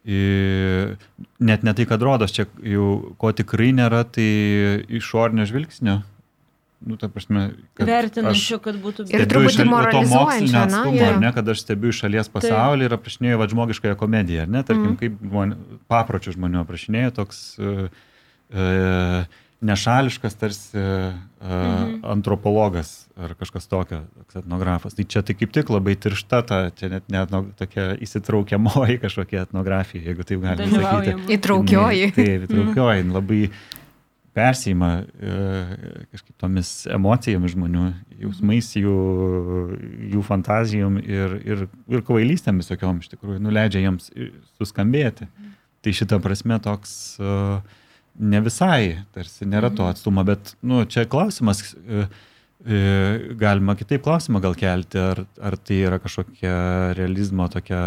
e, net ne tai, kad rodos, čia jau ko tikrai nėra, tai išornio žvilgsnio nu, ta prasme, kad vertinančių, kad būtų ir truputį moralizuojančių, atstumo, ja. ne, kad aš stebiu iš šalies pasaulį tai. ir aprašinėjau va, žmogiškąją komediją, ne, tarkim, mm. kaip žmon, papročių žmonių aprašinėjau, toks uh, uh, nešališkas tarsi uh, mhm. antropologas ar kažkas tokio, toks etnografas. Tai čia tai kaip tik labai tiršta, ta, čia net, net no, tokia įsitraukiamoji kažkokia etnografija, jeigu taip galima sakyti. Įtraukioji. Taip, įtraukioji, mhm. labai persima e, kažkaip tomis emocijomis žmonių, jausmais, jų, jų fantazijom ir, ir, ir kvailystėm visokiom iš tikrųjų, nuleidžia jiems suskambėti. Tai šita prasme toks uh, ne visai, tarsi nėra to atstumo, bet nu, čia klausimas. E, galima kitaip klausimą gal kelti, ar, ar tai yra kažkokia realizmo tokia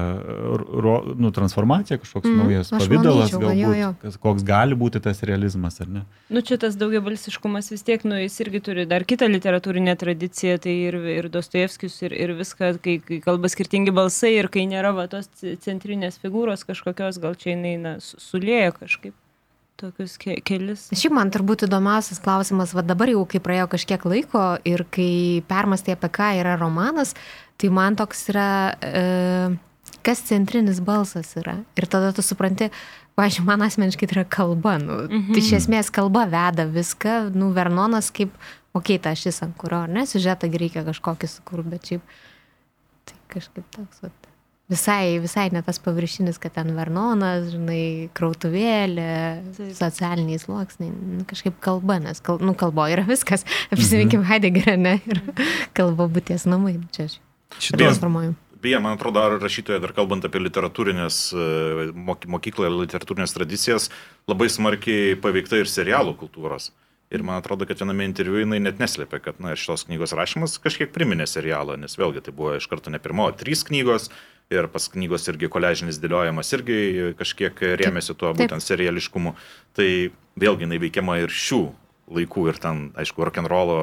ro, nu, transformacija, kažkoks mm, naujas pavydalas, galbūt, jo, jo. Kas, koks gali būti tas realizmas, ar ne? Nu, čia tas daugiabalsiškumas vis tiek, nu, jis irgi turi dar kitą literatūrinę tradiciją, tai ir, ir Dostojevskis, ir, ir viską, kai, kai kalba skirtingi balsai ir kai nėra va, tos centrinės figūros kažkokios, gal čia jinai na, sulėja kažkaip. Tokius ke kelis. Šiaip man turbūt įdomiausias klausimas, va dabar jau kai praėjo kažkiek laiko ir kai permastė apie ką yra romanas, tai man toks yra, e, kas centrinis balsas yra. Ir tada tu supranti, pažiūrėjau, man asmeniškai tai yra kalba. Nu, mhm. Tai iš esmės kalba veda viską, nu, Vernonas kaip, okei, okay, ta šis ant kurio, ar ne, siužetą reikia kažkokį sukurti, bet šiaip tai kažkaip toks. Vat visai, visai ne tas paviršinis, kad ten Vernonas, žinai, krautuvėlė, socialiniai sluoksniai, nu, kažkaip kalba, nes kal, nu, kalbo yra viskas, apsiminkim mhm. Heideggerį, ne, ir kalba būties namai, čia aš šitą transformuoju. Beje, man atrodo, ar rašytoje dar kalbant apie literatūrinės, e, mokykloje literatūrinės tradicijas, labai smarkiai paveikta ir serialų kultūros. Ir man atrodo, kad viename interviu jinai net neslėpė, kad na, šitos knygos rašymas kažkiek priminė serialą, nes vėlgi tai buvo iš karto ne pirmo, o trys knygos, ir pas knygos irgi koležinis dėliojimas irgi kažkiek rėmėsi tuo būtent seriališkumu. Tai vėlgi jinai veikiama ir šių laikų ir ten, aišku, rock'n'rollo,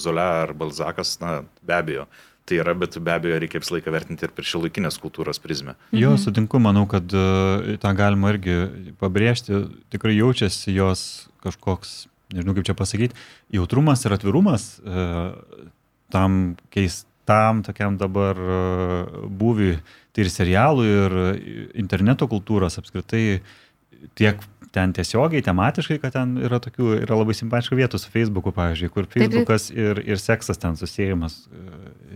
Zola ar Balzakas, na, be abejo. Tai yra, bet be abejo reikia visą laiką vertinti ir per šį laikinės kultūros prizmę. Jo, mhm. sutinku, manau, kad uh, tą galima irgi pabrėžti, tikrai jaučiasi jos kažkoks, nežinau kaip čia pasakyti, jautrumas ir atvirumas uh, tam keistam tokiam dabar uh, būviui tai ir serialų, ir interneto kultūros apskritai tiek ten tiesiogiai, tematiškai, kad ten yra tokių, yra labai simpatiškų vietų su Facebooku, pavyzdžiui, kur Facebookas ir, ir seksas ten susijimas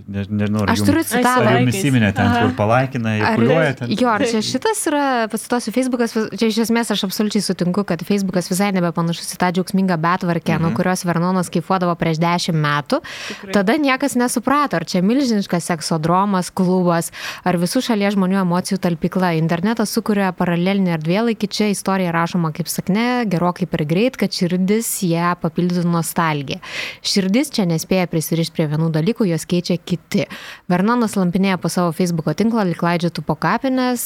ne, nežinau, ar aš turiu citatą. Ar jums įsiminė ten, Aha. kur palaikina, įkuliuoja ten. Jo, ar čia šitas yra, pacituosiu, Facebookas, čia iš esmės aš absoliučiai sutinku, kad Facebookas visai nebepanašus į tą džiaugsmingą betvarkę, mhm. nuo kurios Vernonas kaifuodavo prieš dešimt metų. Tikrai. Tada niekas nesuprato, ar čia milžiniškas seksodromas, klubas, ar visų šalies žmonių emocijų talpykla. Internetas sukuria paralelinį erdvėlaikį, čia istorija rašoma kaip sakne, gerokai per greit, kad širdis ją papildytų nostalgiją. Širdis čia nespėja prisirišti prie vienų dalykų, jos keičia kiti. Vernonas lampinėja po savo Facebook tinklą, liklaidžiatų po kapines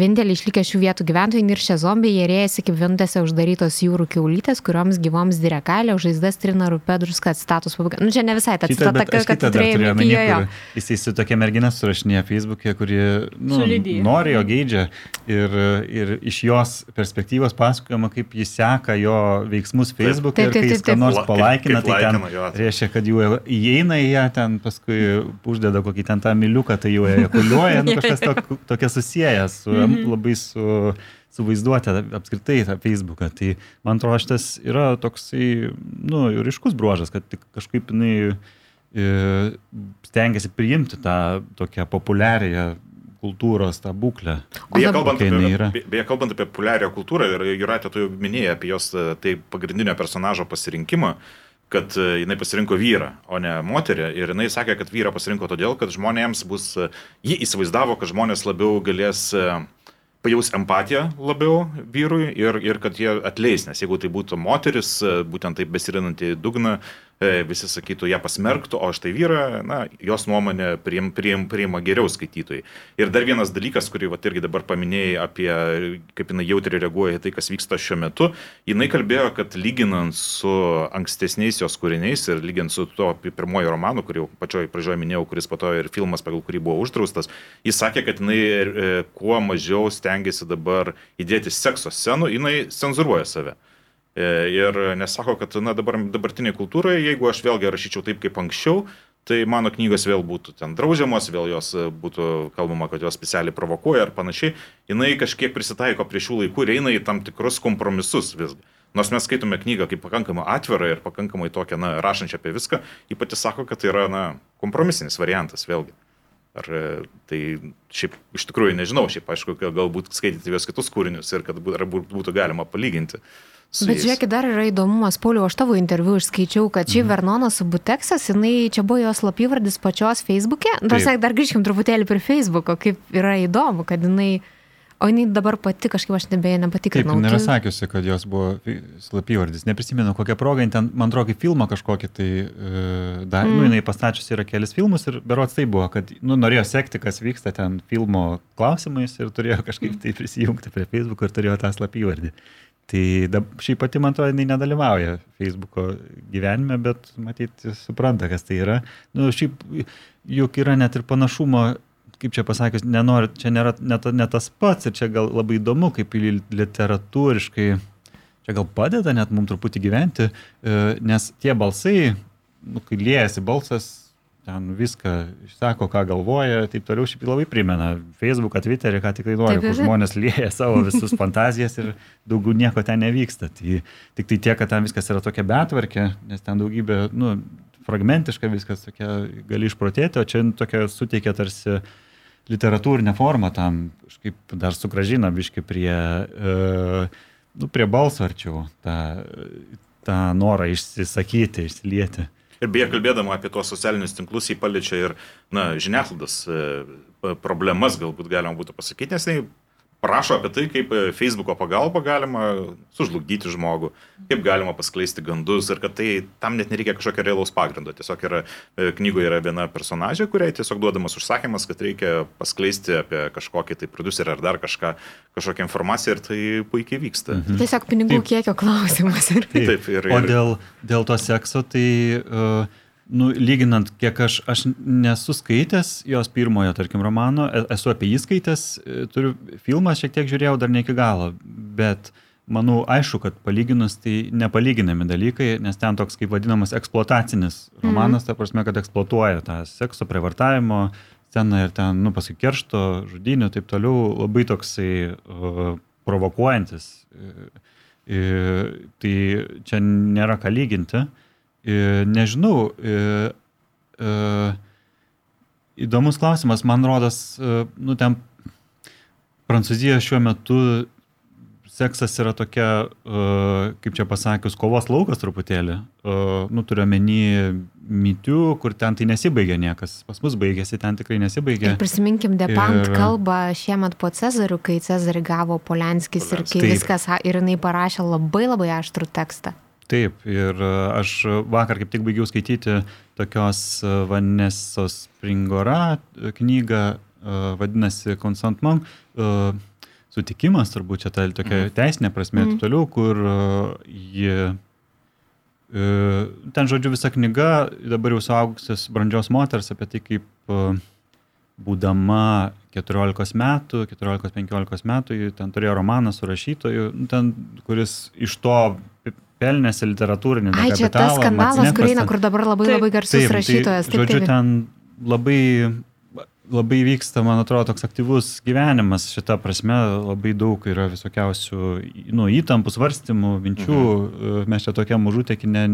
Vienintelį išlikę šių vietų gyventojai niršia zombiai, jie rėjasi kaip vintėse uždarytos jūrų keulytės, kurioms gyvoms dirė kailio, žaizdas trina rūpė druska status pabaiga. Nu, čia ne visai ta citata, kad, kad tu turėjai minėti. Jisai su tokia mergina surašinėja Facebook'e, kuri nu, nori jo geidžia. Ir, ir iš jos perspektyvos pasakojama, kaip jis seka jo veiksmus Facebook'e ir kai jis ką nors palaikina, tai ten reiškia, kad jau įeina į ją, ten paskui uždeda kokį ten tą miliuką, tai jau ejakuliuoja, nu, kažkas to, tokia susijęs su -hmm. labai su, su vaizduotė apskritai tą Facebooką. Tai man atrodo, šitas yra toksai, nu, ryškus bruožas, kad kažkaip jinai e, stengiasi priimti tą tokią populiarią kultūros tą būklę. Beje, kalbant, apie, beje, kalbant apie populiarią kultūrą, ir Juratė, tu jau minėjai apie jos tai pagrindinio personažo pasirinkimą, kad e, jinai pasirinko vyrą, o ne moterį. Ir jinai sakė, kad vyrą pasirinko todėl, kad žmonėms bus, e, ji įsivaizdavo, kad žmonės labiau galės uh, pajaus empatiją labiau vyrui ir, ir kad jie atleis, nes jeigu tai būtų moteris, būtent taip besirinanti dugną, visi sakytų ją pasmerktų, o štai vyra, na, jos nuomonė priim, priim, priima geriau skaitytojai. Ir dar vienas dalykas, kurį vat, irgi dabar paminėjai apie, kaip jinai jautriai reaguoja į tai, kas vyksta šiuo metu, jinai kalbėjo, kad lyginant su ankstesniais jos kūriniais ir lyginant su tuo pirmojo romanu, kurį pačioj pradžioje minėjau, kuris po to ir filmas, pagal kurį buvo uždraustas, jis sakė, kad jinai e, kuo mažiau stengiasi dabar įdėti sekso scenų, jinai cenzuruoja save. E, ir nesako, kad na, dabar, dabartiniai kultūrai, jeigu aš vėlgi rašyčiau taip kaip anksčiau, tai mano knygos vėl būtų ten draudžiamos, vėl jos e, būtų kalbama, kad jos specialiai provokuoja ar panašiai, jinai kažkiek prisitaiko prie šių laikų ir eina į tam tikrus kompromisus visgi. Nors mes skaitome knygą kaip pakankamai atvirą ir pakankamai tokią, na, rašančią apie viską, ji pati sako, kad tai yra, na, kompromisinis variantas vėlgi. Ar e, tai šiaip iš tikrųjų nežinau, šiaip aišku, galbūt skaityti vis kitus kūrinius ir kad būtų galima palyginti. Bet žiūrėkit, dar yra įdomumas, Pauliu, aš tavo interviu išskaičiau, kad šiaip mhm. Vernonas Subuteksas, jinai čia buvo jos slapyvardis pačios Facebook'e. Dar, dar grįžkim truputėlį prie Facebook'o, kaip yra įdomu, kad jinai... O jinai dabar pati kažkaip aš nebėje nepatikrinau. Taip, nėra sakiusi, kad jos buvo slapyvardis. Neprisimenu, kokią progą, ten, man atrodo, filmą kažkokį tai uh, dar, mm. nu, jinai pastačiusi yra kelis filmus ir berots tai buvo, kad, nu, norėjo sekti, kas vyksta ten filmo klausimais ir turėjo kažkaip tai prisijungti prie Facebook ir turėjo tą slapyvardį. Tai da, šiaip pati, man atrodo, jinai nedalyvauja Facebooko gyvenime, bet matyti supranta, kas tai yra. Nu, šiaip juk yra net ir panašumo kaip čia pasakius, nenori, čia nėra ne, ta, ne tas pats ir čia gal labai įdomu, kaip literatūriškai čia gal padeda net mums truputį gyventi, nes tie balsai, nu, kai liejasi balsas, ten viską išsako, ką galvoja, taip toliau šiaip labai primena Facebooką, Twitterį, ką tik tai nori, kur žmonės lieja savo visus fantazijas ir daugiau nieko ten nevyksta. Tai tik tai tiek, kad ten viskas yra tokia betvarkė, nes ten daugybė, nu, fragmentiška viskas, tokia, gali išprotėti, o čia tokia suteikia tarsi literatūrinę formą tam, kažkaip dar sugražina biški prie, e, nu, prie balso arčiau tą, tą norą išsisakyti, išsilieti. Ir beje, kalbėdama apie tuos socialinius tinklus, jį paliečia ir, na, žiniasklaidos e, problemas, galbūt galima būtų pasakyti, nes tai prašo apie tai, kaip e, Facebooko pagalba galima sužlugdyti žmogų, kaip galima paskleisti gandus ir kad tai tam net nereikia kažkokio realaus pagrindo. Tiesiog yra, e, knygoje yra viena personažė, kuriai tiesiog duodamas užsakymas, kad reikia paskleisti apie kažkokį tai producerį ar dar kažką, kažkokią informaciją ir tai puikiai vyksta. Mhm. Tiesiog pinigų Taip. kiekio klausimas. Taip, Taip ir, ir... O dėl, dėl to sekso, tai uh, nu, lyginant, kiek aš, aš nesu skaitęs jos pirmojo, tarkim, romano, e, esu apie jį skaitęs, e, turiu filmą šiek tiek žiūrėjau dar ne iki galo, bet manau, aišku, kad palyginus tai nepalyginami dalykai, nes ten toks kaip vadinamas eksploatacinis mhm. romanas, mm. ta prasme, kad eksploatuoja tą sekso, prievartavimo sceną ir ten, nu, paskui keršto, žudinių taip toliau, labai toksai uh, provokuojantis. Uh, uh, tai čia nėra ką lyginti. Uh, Nežinau, įdomus klausimas, man rodas, nu ten Prancūzija šiuo metu seksas yra tokia, kaip čia pasakius, kovos laukas truputėlį. Nu, turiu menį mytių, kur ten tai nesibaigia niekas. Pas mus baigėsi, ten tikrai nesibaigia. Ir prisiminkim Depant ir... kalbą šiemet po Cezariu, kai Cezarį gavo Polenskis ir kai Taip. viskas, ir jinai parašė labai labai aštrų tekstą. Taip, ir e, aš vakar kaip tik baigiau skaityti tokios e, Vanesos Pringora knygą, e, vadinasi Consentement, sutikimas turbūt čia ta tokia mhm. teisinė prasme ir mm. toliau, kur ji... Ten, žodžiu, visa knyga, dabar jau suaugusios brandžios moters apie tai, kaip būdama 14 metų, 14-15 metų, ten turėjo romaną su rašytoju, ten, kuris iš to pelnėsi literatūrinį Ai, čia tas skandalas, kur eina, kur dabar labai taip, labai garsus taip, rašytojas. Tai, taip, žodžiu, taip. ten labai, labai vyksta, man atrodo, toks aktyvus gyvenimas šitą prasme, labai daug yra visokiausių nu, įtampų, svarstymų, minčių, mhm. mes čia tokia mažutėkinė,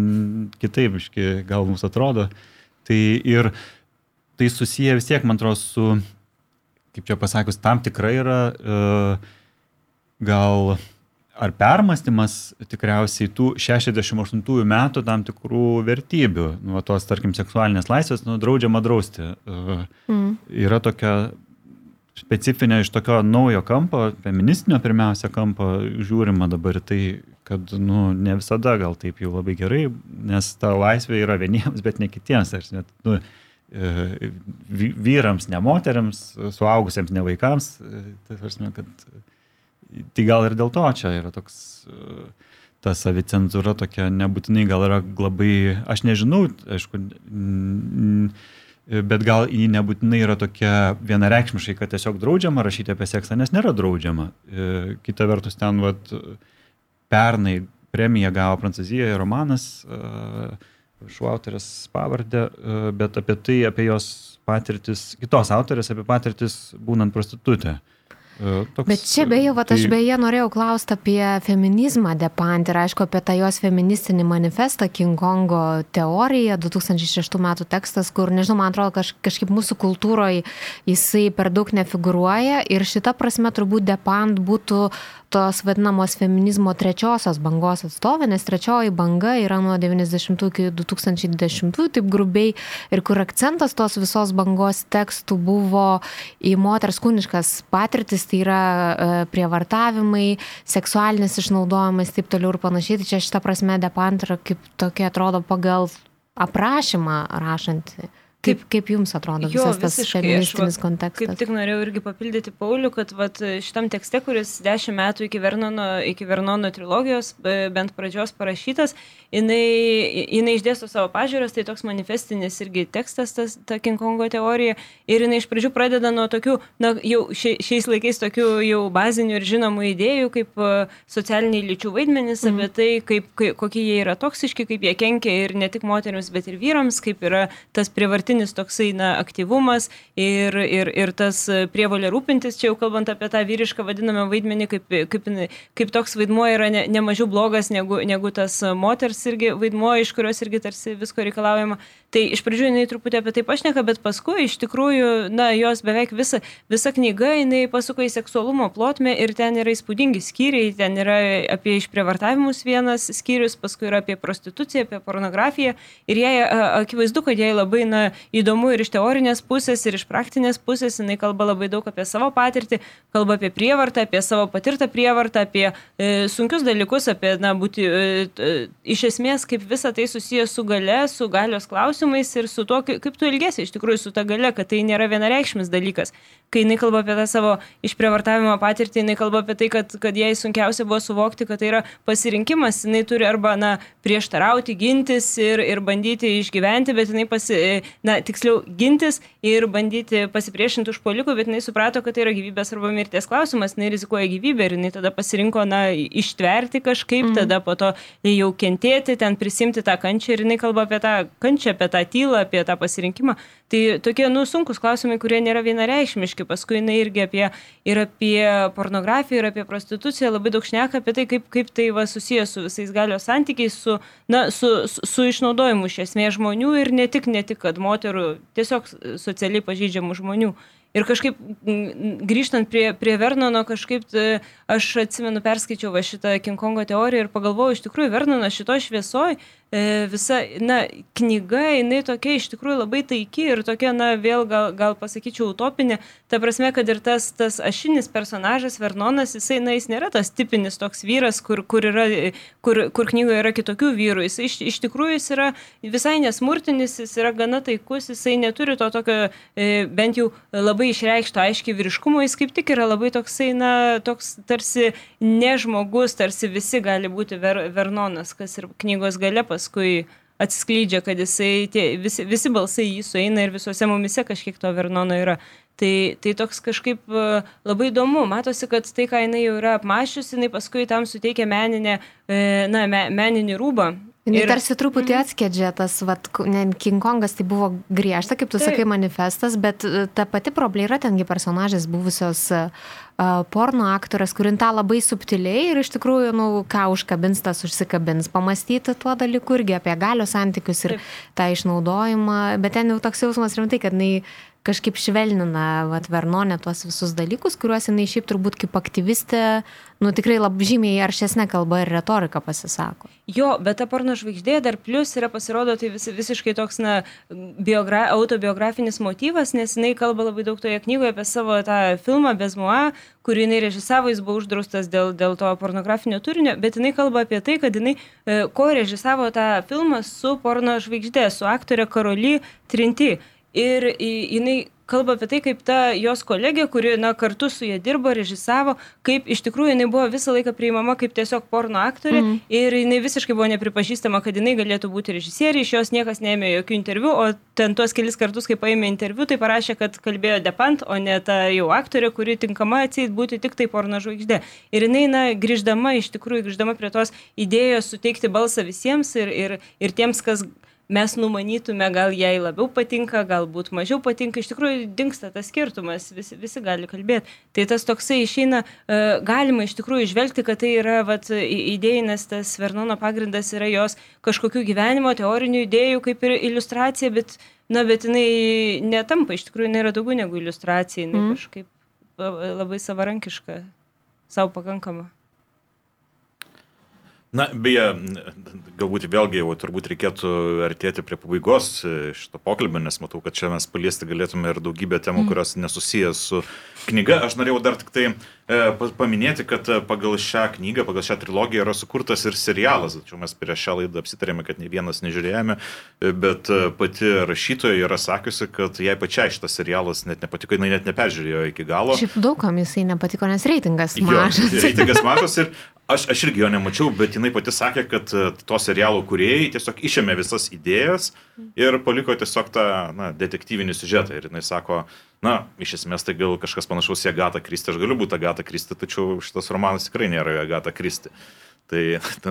kitaip, iški, gal mums atrodo. Tai ir tai susiję vis tiek, man atrodo, su, kaip čia pasakius, tam tikrai yra uh, gal ar permastymas tikriausiai tų 68 metų tam tikrų vertybių, nu, tos, tarkim, seksualinės laisvės, nu, draudžiama drausti. Mm. Yra tokia specifinė iš tokio naujo kampo, feministinio pirmiausia kampo, žiūrima dabar tai, kad nu, ne visada gal taip jau labai gerai, nes ta laisvė yra vieniems, bet ne kitiems. Aš net, nu, e, vyrams, ne moteriams, suaugusiems, ne vaikams. Tai, prasme, kad Tai gal ir dėl to čia yra toks, e, ta savicenzūra tokia nebūtinai gal yra labai, aš nežinau, aišku, bet gal ji nebūtinai yra tokia vienareikšmiškai, kad tiesiog draudžiama rašyti apie seksą, nes nėra draudžiama. E, kita vertus, ten vat, pernai premiją gavo Prancūzijoje romanas, šiuo autorės pavardę, e, bet apie tai, apie jos patirtis, kitos autorės apie patirtis būnant prostitutė. Mhm E, toks, Bet čia beje, va, aš tai... beje norėjau klausti apie feminizmą Depant ir aišku apie tą jos feministinį manifestą King Kongo teoriją, 2006 metų tekstas, kur, nežinau, man atrodo, kaž, kažkaip mūsų kultūroje jisai per daug nefiguruoja ir šita prasme turbūt Depant būtų tos vadinamos feminizmo trečiosios bangos atstovė, nes trečioji banga yra nuo 90 iki 2010, taip grubiai, ir kur akcentas tos visos bangos tekstų buvo į moters kūniškas patirtis, tai yra e, prievartavimai, seksualinis išnaudojimas, taip toliau ir panašiai. Tai čia šitą prasme Depantra kaip tokia atrodo pagal aprašymą rašanti Kaip, kaip jums atrodo jo, visas tas feministinis kontekstas? Kaip tik norėjau irgi papildyti Paulių, kad vat, šitam tekste, kuris dešimt metų iki Vernono, iki Vernono trilogijos, bent pradžios parašytas, jinai, jinai išdėsto savo pažiūras, tai toks manifestinis irgi tekstas, tas, ta King Kongo teorija. Ir jinai iš pradžių pradeda nuo tokių, na, jau šiais laikais tokių jau bazinių ir žinomų idėjų, kaip socialiniai lyčių vaidmenys, mm. apie tai, kaip, kaip, kokie jie yra toksiški, kaip jie kenkia ir ne tik moteriams, bet ir vyrams, kaip yra tas privartinis nuolatinis toksai na, aktyvumas ir, ir, ir tas prievalė rūpintis, čia jau kalbant apie tą vyrišką vadinamą vaidmenį, kaip, kaip, kaip toks vaidmuo yra ne, ne mažiau blogas negu, negu tas moters irgi vaidmuo, iš kurios irgi tarsi visko reikalaujama. Tai iš pradžių jinai truputį apie tai pašneka, bet paskui iš tikrųjų, na, jos beveik visa, visa knyga, jinai pasuka į seksualumo plotmę ir ten yra įspūdingi skyriai, ten yra apie išprievartavimus vienas skyrius, paskui yra apie prostituciją, apie pornografiją ir jai akivaizdu, kad jai labai, na, įdomu ir iš teorinės pusės, ir iš praktinės pusės. Jis kalba labai daug apie savo patirtį, kalba apie prievartą, apie savo patirtą prievartą, apie e, sunkius dalykus, apie, na, būti, e, e, iš esmės, kaip visa tai susijęs su gale, su galios klausimais ir su to, kaip, tu ilgesi iš tikrųjų su ta gale, kad tai nėra vienareikšmis dalykas. Kai jinai kalba apie tą savo išprievartavimo patirtį, jinai kalba apie tai, kad, kad jai sunkiausia buvo suvokti, kad tai yra pasirinkimas, jinai turi arba, na, prieštarauti, gintis ir, ir bandyti išgyventi, bet jinai pasi, na, tiksliau, gintis ir bandyti pasipriešinti užpolikų, bet jinai suprato, kad tai yra gyvybės arba mirties klausimas, jinai rizikuoja gyvybę ir jinai tada pasirinko, na, ištverti kažkaip, mm. tada po to jau kentėti, ten prisimti tą kančią ir jinai kalba apie tą kančią, apie tą tylą, apie tą pasirinkimą. Tai tokie, nu, sunkus klausimai, kurie nėra vienareikšmiški. Paskui jinai irgi apie, ir apie pornografiją, ir apie prostituciją labai daug šneka apie tai, kaip, kaip tai va susijęs su visais galios santykiais, su, na, su, su, su išnaudojimu iš esmės žmonių ir ne tik, ne tik, kad moterų, tiesiog socialiai pažydžiamų žmonių. Ir kažkaip grįžtant prie, prie Vernono, kažkaip aš atsimenu, perskaičiau va šitą King Kongo teoriją ir pagalvojau, iš tikrųjų, Vernonas šito šviesoje E, visa, na, knyga, jinai tokia iš tikrųjų labai taiki ir tokia, na, vėl gal, gal pasakyčiau utopinė, ta prasme, kad ir tas, tas ašinis personažas Vernonas, jisai, na, jis nėra tas tipinis toks vyras, kur, kur, yra, kur, kur knygoje yra kitokių vyrų, jis iš, iš tikrųjų jis yra visai nesmurtinis, jis yra gana taikus, jisai neturi to tokio e, bent jau labai išreikšto aiškiai vyriškumo, jis kaip tik yra labai toksai, na, toks tarsi nežmogus, tarsi visi gali būti ver, Vernonas, kas ir knygos gale pasakė paskui atsiskleidžia, kad jisai, tie, visi, visi balsai jį sueina ir visuose mumise kažkiek to Vernono yra. Tai, tai toks kažkaip e, labai įdomu, matosi, kad tai, ką jinai jau yra apmašiusi, jinai paskui tam suteikia meninę, e, na, me, meninį rūbą. Jis ir... tarsi truputį mm. atskėdžia tas, vat, ne, King Kongas tai buvo griežta, kaip tu Taip. sakai, manifestas, bet e, ta pati problema yra tengi personažės buvusios uh, porno aktorės, kurin tą labai subtiliai ir iš tikrųjų, nu, ką užkabins, tas užsikabins, pamastyti tuo dalyku irgi apie galios santykius ir Taip. tą išnaudojimą, bet ten jau toks jausmas rimtai, kad jinai kažkaip švelnina vat, Vernonė tuos visus dalykus, kuriuos jinai šiaip turbūt kaip aktyvistė, nu tikrai labai žymiai aršesnė kalba ir retorika pasisako. Jo, bet ta porno žvaigždė dar plus yra pasirodo tai vis, visiškai toks, na, biogra, autobiografinis motyvas, nes jinai kalba labai daug toje knygoje apie savo tą filmą Bezmoa, kurį jinai režisavo, jis buvo uždraustas dėl, dėl to pornografinio turinio, bet jinai kalba apie tai, kad jinai e, ko režisavo tą filmą su porno žvaigždė, su aktorė Karoly Trinti ir jinai kalba apie tai, kaip ta jos kolegė, kuri na, kartu su ja dirbo, režisavo, kaip iš tikrųjų jinai buvo visą laiką priimama kaip tiesiog porno aktorė mm. ir jinai visiškai buvo nepripažįstama, kad jinai galėtų būti režisierė, iš jos niekas neėmė jokių interviu, o ten tuos kelis kartus, kai paėmė interviu, tai parašė, kad kalbėjo Depant, o ne ta jau aktorė, kuri tinkama atseit būti tik tai porno žvaigždė. Ir jinai, na, grįždama, iš tikrųjų, grįždama prie tos idėjos suteikti balsą visiems ir, ir, ir tiems, kas mes numanytume, gal jai labiau patinka, galbūt mažiau patinka, iš tikrųjų dinksta tas skirtumas, visi, visi gali kalbėti. Tai tas toksai išeina, e, galima iš tikrųjų išvelgti, kad tai yra vat, idėjinas, tas Vernono pagrindas yra jos kažkokių gyvenimo, teorinių idėjų kaip ir iliustracija, bet, na, bet jinai netampa, iš tikrųjų jinai yra daugiau negu iliustracija, jinai mm. kažkaip labai savarankiška, savo pakankama. Na, beje, galbūt vėlgi jau turbūt reikėtų artėti prie pabaigos šito pokalbio, nes matau, kad čia mes paliesti galėtume ir daugybę temų, mm. kurios nesusijęs su knyga. Aš norėjau dar tik tai e, paminėti, kad pagal šią knygą, pagal šią trilogiją yra sukurtas ir serialas. Tačiau mes prieš šią laidą apsitarėme, kad ne vienas nežiūrėjome, bet pati rašytoja yra sakiusi, kad jai pačiai šitas serialas net nepatiko, jinai net neperžiūrėjo iki galo. Šiaip daugam jisai nepatiko, nes reitingas mažas. Jo, reitingas mažas ir Aš, aš irgi jo nemačiau, bet jinai pati sakė, kad e, to serialo kuriejai tiesiog išėmė visas idėjas ir paliko tiesiog tą na, detektyvinį siužetą. Ir jinai sako, na, iš esmės tai gal kažkas panašaus į Agatą Kristį, aš galiu būti Agatą Kristį, tačiau šitas romanas tikrai nėra Agatą Kristį. Tai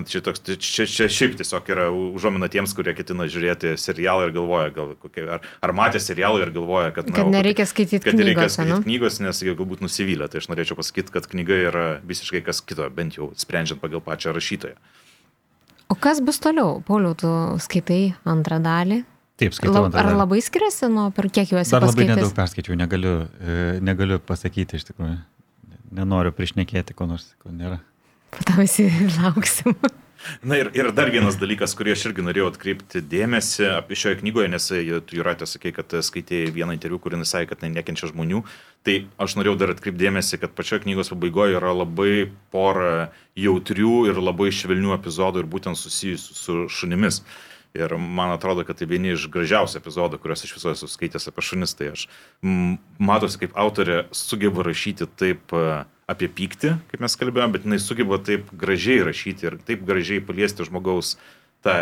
čia, toks, čia, čia šiaip tiesiog yra užuomina tiems, kurie ketina žiūrėti serialą ir galvoja, gal, kokie, ar, ar matė serialą ir galvoja, kad, na, kad nereikia skaityti kad knygos. Reikia skaityti nu? knygos, nes jie galbūt nusivylę. Tai aš norėčiau pasakyti, kad knyga yra visiškai kas kito, bent jau sprendžiant pagal pačią rašytoją. O kas bus toliau? Pauliau, tu skaitai antrą dalį? Taip, skaitau. Lab, ar labai skiriasi nuo per kiek jau esi? Dar labai nedaug perskaičiau, negaliu, e, negaliu pasakyti iš tikrųjų. Nenoriu priešnekėti, ko nors, ko nėra. To visi lauksim. Na ir, ir dar vienas dalykas, kurį aš irgi norėjau atkreipti dėmesį apie šioje knygoje, nes tu Juratė sakė, kad skaitėjai vieną interviu, kur jis sakė, kad tai nekenčia žmonių. Tai aš norėjau dar atkreipti dėmesį, kad pačioje knygos pabaigoje yra labai pora jautrių ir labai švelnių epizodų ir būtent susijusių su šunimis. Ir man atrodo, kad tai vieni iš gražiausių epizodų, kuriuos aš viso esu skaitęs apie šunis. Tai aš matosi, kaip autorė sugeba rašyti taip uh, apie pyktį, kaip mes kalbėjome, bet jinai sugeba taip gražiai rašyti ir taip gražiai paliesti žmogaus tą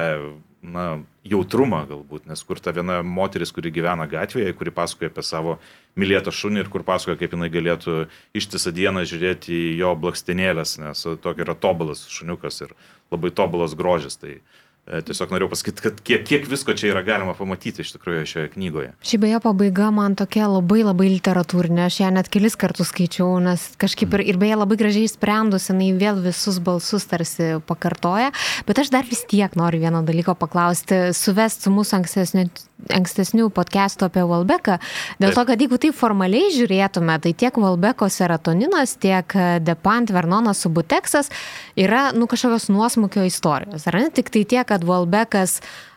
na, jautrumą galbūt, nes kur ta viena moteris, kuri gyvena gatvėje, kuri pasakoja apie savo mylėtą šunį ir kur pasakoja, kaip jinai galėtų ištisą dieną žiūrėti į jo blakstenėlės, nes tokia yra tobulas šuniukas ir labai tobulas grožis. Tai uh, E, tiesiog norėjau pasakyti, kad kiek, kiek visko čia yra galima pamatyti iš tikrųjų šioje knygoje. Ši beje pabaiga man tokia labai labai literatūrinė, aš ją net kelis kartus skaičiau, nes kažkaip ir, ir beje labai gražiai sprendus, jinai vėl visus balsus tarsi pakartoja, bet aš dar vis tiek noriu vieno dalyko paklausti, suvest su mūsų ankstesniu ankstesnių podcastų apie Valbeką, dėl taip. to, kad jeigu taip formaliai žiūrėtume, tai tiek Valbeko serotoninas, tiek Depant Vernonas Subuteksas yra, nu, kažkokios nuosmukio istorijos. Ar ne? Tik tai tiek, kad Valbekas uh,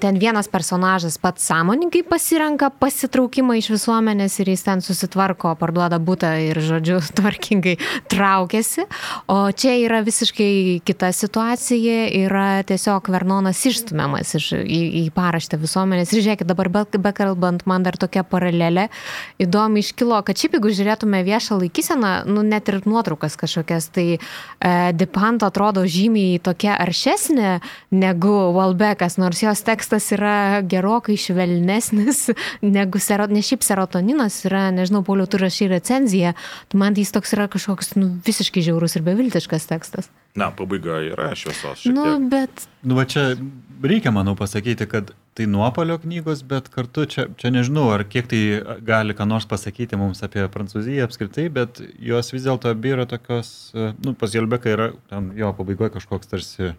ten vienas personažas pats sąmoningai pasirenka pasitraukimą iš visuomenės ir jis ten susitvarko, parduoda būtą ir, žodžiu, tvarkingai traukiasi. O čia yra visiškai kita situacija, yra tiesiog Vernonas išstumiamas iš, į, į paraštę visuomenės. Ir žiūrėkit, dabar bekalbant, be man dar tokia paralelė įdomi iškilo, kad šiaip jeigu žiūrėtume viešą laikyseną, nu net ir nuotraukas kažkokias, tai e, Dipanto atrodo žymiai tokia aršesnė negu Walbeckas, nors jos tekstas yra gerokai švelnesnis negu sero, ne šiaip serotoninas, yra, nežinau, Pauliau, tu rašai recenziją, tu man tai jis toks yra kažkoks nu, visiškai žiaurus ir beviltiškas tekstas. Na, pabaiga yra šviesos. Nu, bet. Nu, va čia reikia, manau, pasakyti, kad tai nuopolio knygos, bet kartu čia, čia nežinau, ar kiek tai gali ką nors pasakyti mums apie Prancūziją apskritai, bet jos vis dėlto abi yra tokios, nu, pas Jelbeką yra, ten jo pabaigoje kažkoks tarsi uh,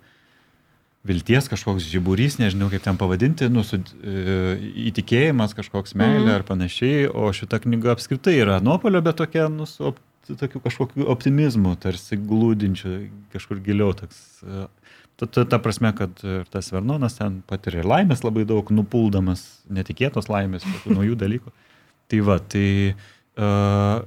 vilties kažkoks žiburys, nežinau kaip ten pavadinti, nu, su, e, įtikėjimas kažkoks meilė mm. ar panašiai, o šita knyga apskritai yra nuopolio, bet tokia, nu, su op, tokiu kažkokiu optimizmu, tarsi glūdinčiu kažkur giliau. Toks, e, ta, ta, ta prasme, kad tas Vernonas ten patiria laimės labai daug, nupuldamas netikėtos laimės, naujų dalykų. Tai va, tai uh,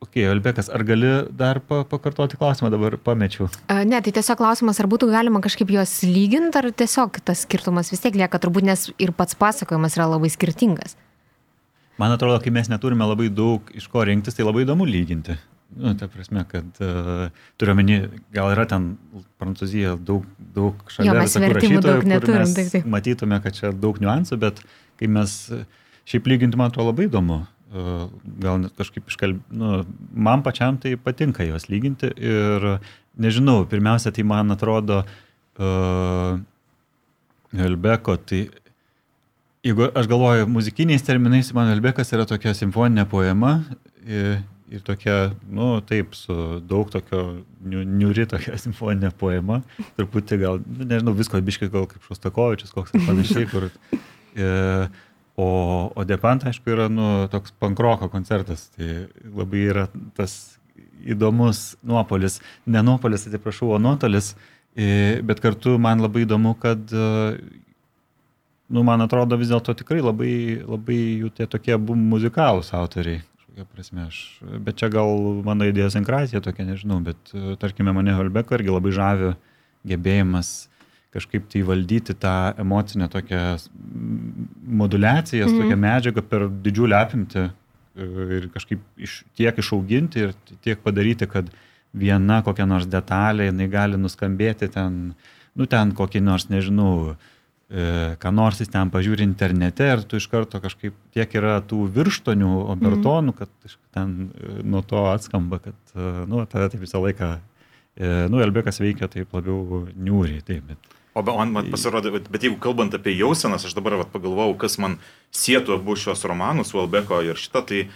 Ok, Albekas, ar gali dar pakartoti klausimą, dabar pamečiau? Ne, tai tiesiog klausimas, ar būtų galima kažkaip juos lyginti, ar tiesiog tas skirtumas vis tiek lieka turbūt, nes ir pats pasakojimas yra labai skirtingas. Man atrodo, kai mes neturime labai daug iš ko rinktis, tai labai įdomu lyginti. Nu, ta prasme, kad uh, turiu omeny, gal yra ten Prancūzija daug, daug šalia jo, mes vertimų daug neturim. Taip, taip. Matytume, kad čia daug niuansų, bet kai mes šiaip lyginti, man atrodo labai įdomu gal net kažkaip iškalbėti, nu, man pačiam tai patinka juos lyginti ir nežinau, pirmiausia, tai man atrodo uh, Helbeko, tai jeigu aš galvoju muzikiniais terminais, man Helbekas yra tokia simfoninė poema ir, ir tokia, nu, taip, su daug tokio niuri tokia simfoninė poema, truputį gal, nu, nežinau, visko biškai gal kaip Šostakovičius, koks ir panašiai, kur. Uh, O, o Depant, aišku, yra nu, toks pankroko koncertas. Tai labai yra tas įdomus nuopolis. Ne nuopolis, atsiprašau, o nuotolis. Bet kartu man labai įdomu, kad, nu, man atrodo, vis dėlto tikrai labai, labai jų tie tokie muzikalūs autoriai. Prasme, aš, bet čia gal mano idėjosinkracija tokia, nežinau, bet tarkime mane Holbeko irgi labai žavi gebėjimas kažkaip tai valdyti tą emocinę tokią modulaciją, mm -hmm. tokią medžiagą per didžiulę apimtį ir kažkaip iš, tiek išauginti ir tiek padaryti, kad viena kokia nors detalė, jinai gali nuskambėti ten, nu ten kokį nors, nežinau, e, ką nors jis ten pažiūri internete ir tu iš karto kažkaip tiek yra tų virštonių obertonų, kad ten e, nuo to atskamba, kad, e, nu, tada taip visą laiką, nu, Elbekas veikia taip labiau niūriai, taip, bet O be, man, man pasirodė, bet jeigu kalbant apie jausenas, aš dabar vat, pagalvojau, kas man sėtų abu šios romanus, Valbeko ir šitą, tai e,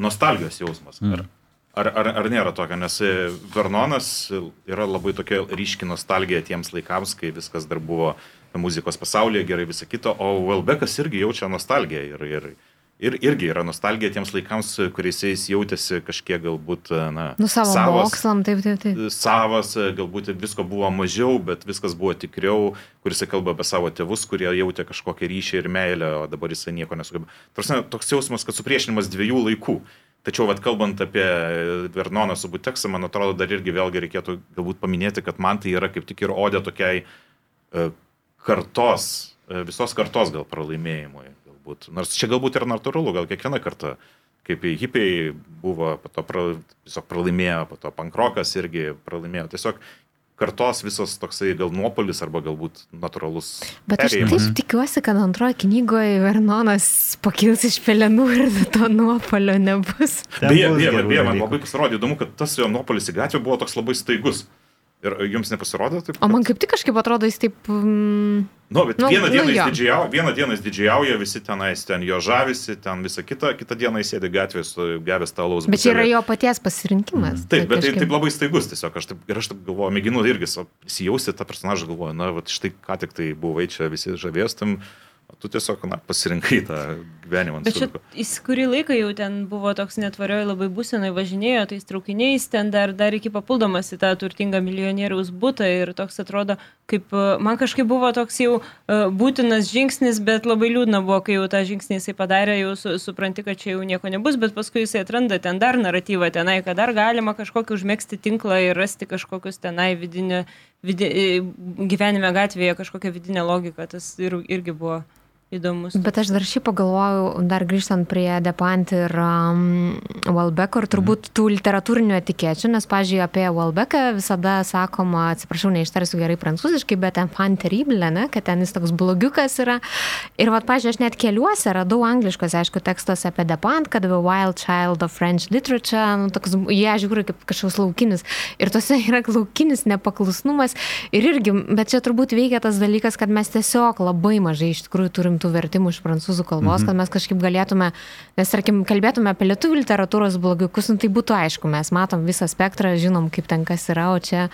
nostalgijos jausmas. Mm. Ar, ar, ar nėra tokio, nes e, Vernonas yra labai tokia ryški nostalgija tiems laikams, kai viskas dar buvo muzikos pasaulyje gerai visą kitą, o Valbekas irgi jaučia nostalgiją ir, ir, ir irgi yra nostalgija tiems laikams, kuriais jis jautėsi kažkiek galbūt, na, nu, savo savas, mokslam, taip, taip, taip. Savas, galbūt visko buvo mažiau, bet viskas buvo tikriau, kuris kalba apie savo tėvus, kurie jautė kažkokią ryšį ir meilę, o dabar jisai nieko nesugeba. Tarsi toks jausmas, kad supriešinimas dviejų laikų. Tačiau, vat, kalbant apie Vernoną su Buteksą, man atrodo, dar irgi vėlgi reikėtų galbūt paminėti, kad man tai yra kaip tik ir odė tokiai kartos, visos kartos gal pralaimėjimui galbūt. Nors čia galbūt ir natūralu, gal kiekvieną kartą, kaip hipiai buvo, po to pra, tiesiog pralaimėjo, po to pankrokas irgi pralaimėjo. Tiesiog kartos visas toksai gal nuopolis arba galbūt natūralus. Bet aš taip tikiuosi, kad antroje knygoje Vernonas pakils iš pelenų ir to nuopolio nebus. Beje, beje, beje, man labai pasirodė įdomu, kad tas jo nuopolis į gatvę buvo toks labai staigus. Ir jums nepasirodė taip? O man kaip tik kažkaip atrodo, jis taip... Mm, nu, bet nu, vieną, dieną nu, jis didžiauja, vieną dieną jis didžiauja, visi tenais ten jo žavisi, ten visą kitą, kitą dieną jis sėdi gatvėje su gavęs talaus. Bet čia yra jo paties pasirinkimas. Mm. Taip, bet tai kažkaip... tai taip labai staigus tiesiog. Aš taip, ir aš taip galvoju, mėginu irgi įsijausti tą personažą, galvoju, na, va, štai ką tik tai buvai čia visi žavės tam. Tu tiesiog na, pasirinkai tą gyvenimą. Bet čia jis kurį laiką jau ten buvo toks netvarioji labai būsenai, važinėjo tais traukiniais, ten dar, dar iki papildomas į tą turtingą milijonieriaus būtą ir toks atrodo, kaip man kažkaip buvo toks jau uh, būtinas žingsnis, bet labai liūdna buvo, kai jau tą žingsnį jisai padarė, jau su, supranti, kad čia jau nieko nebus, bet paskui jisai atranda ten dar naratyvą tenai, kad dar galima kažkokį užmėgsti tinklą ir rasti kažkokius tenai vidinį, vidinį gyvenime gatvėje kažkokią vidinę logiką, tas ir, irgi buvo įdomus. Bet aš dar šį pagalvojau, dar grįžtant prie Depant ir um, Walbeko ir turbūt mhm. tų literatūrinių etikečių, nes, pažiūrėjau, apie Walbeką visada sakoma, atsiprašau, neištarsiu gerai prancūziškai, bet enfant terrible, ne, kad ten jis toks blogiukas yra. Ir, vad, pažiūrėjau, aš net keliuose radau angliškos, aišku, tekstuose apie Depant, kad The Wild Child of French Literature, nu, toks, jie žiūri kaip kažkoks laukinis. Ir tose yra laukinis nepaklusnumas. Ir irgi, bet čia turbūt veikia tas dalykas, kad mes tiesiog labai mažai iš tikrųjų turim tų vertimų iš prancūzų kalbos, mhm. kad mes kažkaip galėtume, nes tarkim, kalbėtume apie lietuvių literatūros blogiukus, nu, tai būtų aišku, mes matom visą spektrą, žinom, kaip ten kas yra, o čia.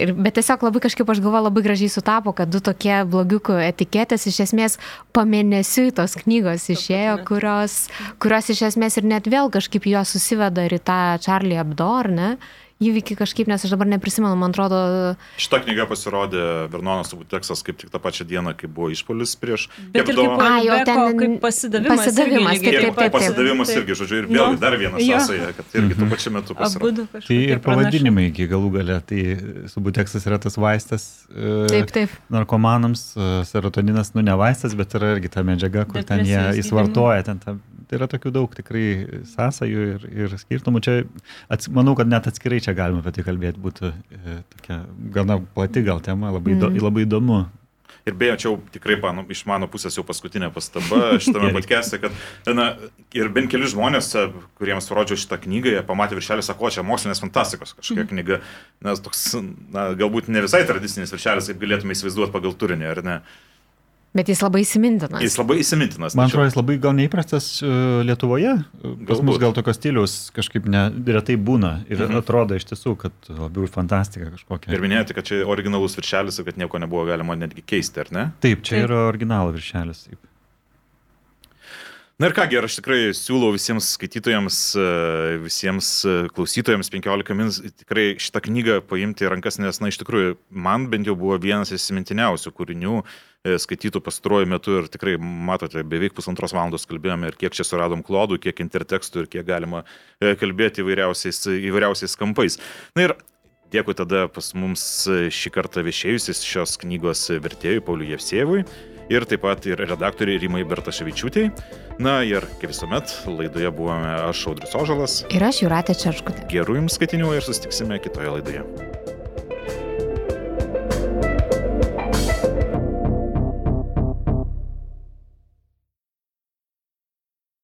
Ir, bet tiesiog labai kažkaip aš galvoju, labai gražiai sutapo, kad du tokie blogiukų etiketės iš esmės pamėnesiui tos knygos išėjo, kurios, kurios iš esmės ir net vėl kažkaip jo susiveda ir į tą Charlie Abdor, ne? Įvykį kažkaip, nes aš dabar neprisimenu, man atrodo. Šitą knygą pasirodė Vernonas Subuteksas kaip tik tą pačią dieną, kai buvo išpolis prieš. Bet ir kaip, A, jo, ten, kaip pasidavimas. Pasidavimas, irgi, taip, taip, taip. Pasidavimas irgi, žodžiu, ir vėlgi dar vienas sąsaja, kad irgi tuo mhm. pačiu metu pasirodė. Tai ir pavadinimai iki galų gale, tai Subuteksas yra tas vaistas. E, taip, taip. Narkomanams, e, serotoninas, nu ne vaistas, bet yra irgi ta medžiaga, kur ten jie įsvartoja, ten ta tai yra tokių daug tikrai sąsajų ir, ir skirtumų. Čia, ats, manau, kad net atskirai čia galima apie tai kalbėti, būtų e, tokia gana plati gal tema, labai, mm. do, labai įdomu. Ir beje, čia jau tikrai panu, iš mano pusės jau paskutinė pastaba šitame podcast'e, kad na, ir bent keli žmonės, e, kuriems rodžiau šitą knygą, jie pamatė viršelį, sako, čia mokslinės fantastikos kažkokia mm. knyga, nes toks, na, galbūt ne visai tradicinis viršelis, kaip galėtume įsivaizduoti pagal turinį, ar ne? Bet jis labai įsimintinas. Jis labai įsimintinas. Man atrodo, jis labai gal neįprastas uh, Lietuvoje. Pas mus gal tokios stilius kažkaip neretai būna. Ir mhm. atrodo iš tiesų, kad labiau fantastika kažkokia. Ir minėjote, kad čia originalus viršelis ir kad nieko nebuvo galima netgi keisti, ar ne? Taip, čia Taip. yra originalo viršelis. Taip. Na ir kągi, aš tikrai siūlau visiems skaitytojams, e, visiems e, klausytojams 15 min tikrai šitą knygą paimti į rankas, nes, na, iš tikrųjų, man bent jau buvo vienas įsimintiniausių kūrinių e, skaitytų pastaruoju metu ir tikrai, matote, beveik pusantros valandos kalbėjome ir kiek čia suradom klodų, kiek intertekstų ir kiek galima kalbėti įvairiausiais, įvairiausiais kampais. Na ir Dėkui tada pas mums šį kartą viešėjusis šios knygos vertėjui Pauliui Jevsėvui ir taip pat ir redaktoriai Rimai Bertaševičiūtėjai. Na ir kaip visuomet, laidoje buvome aš Audrius Ožalas. Ir aš Juratė Čerškutė. Gerų jums skaitinių ir susitiksime kitoje laidoje.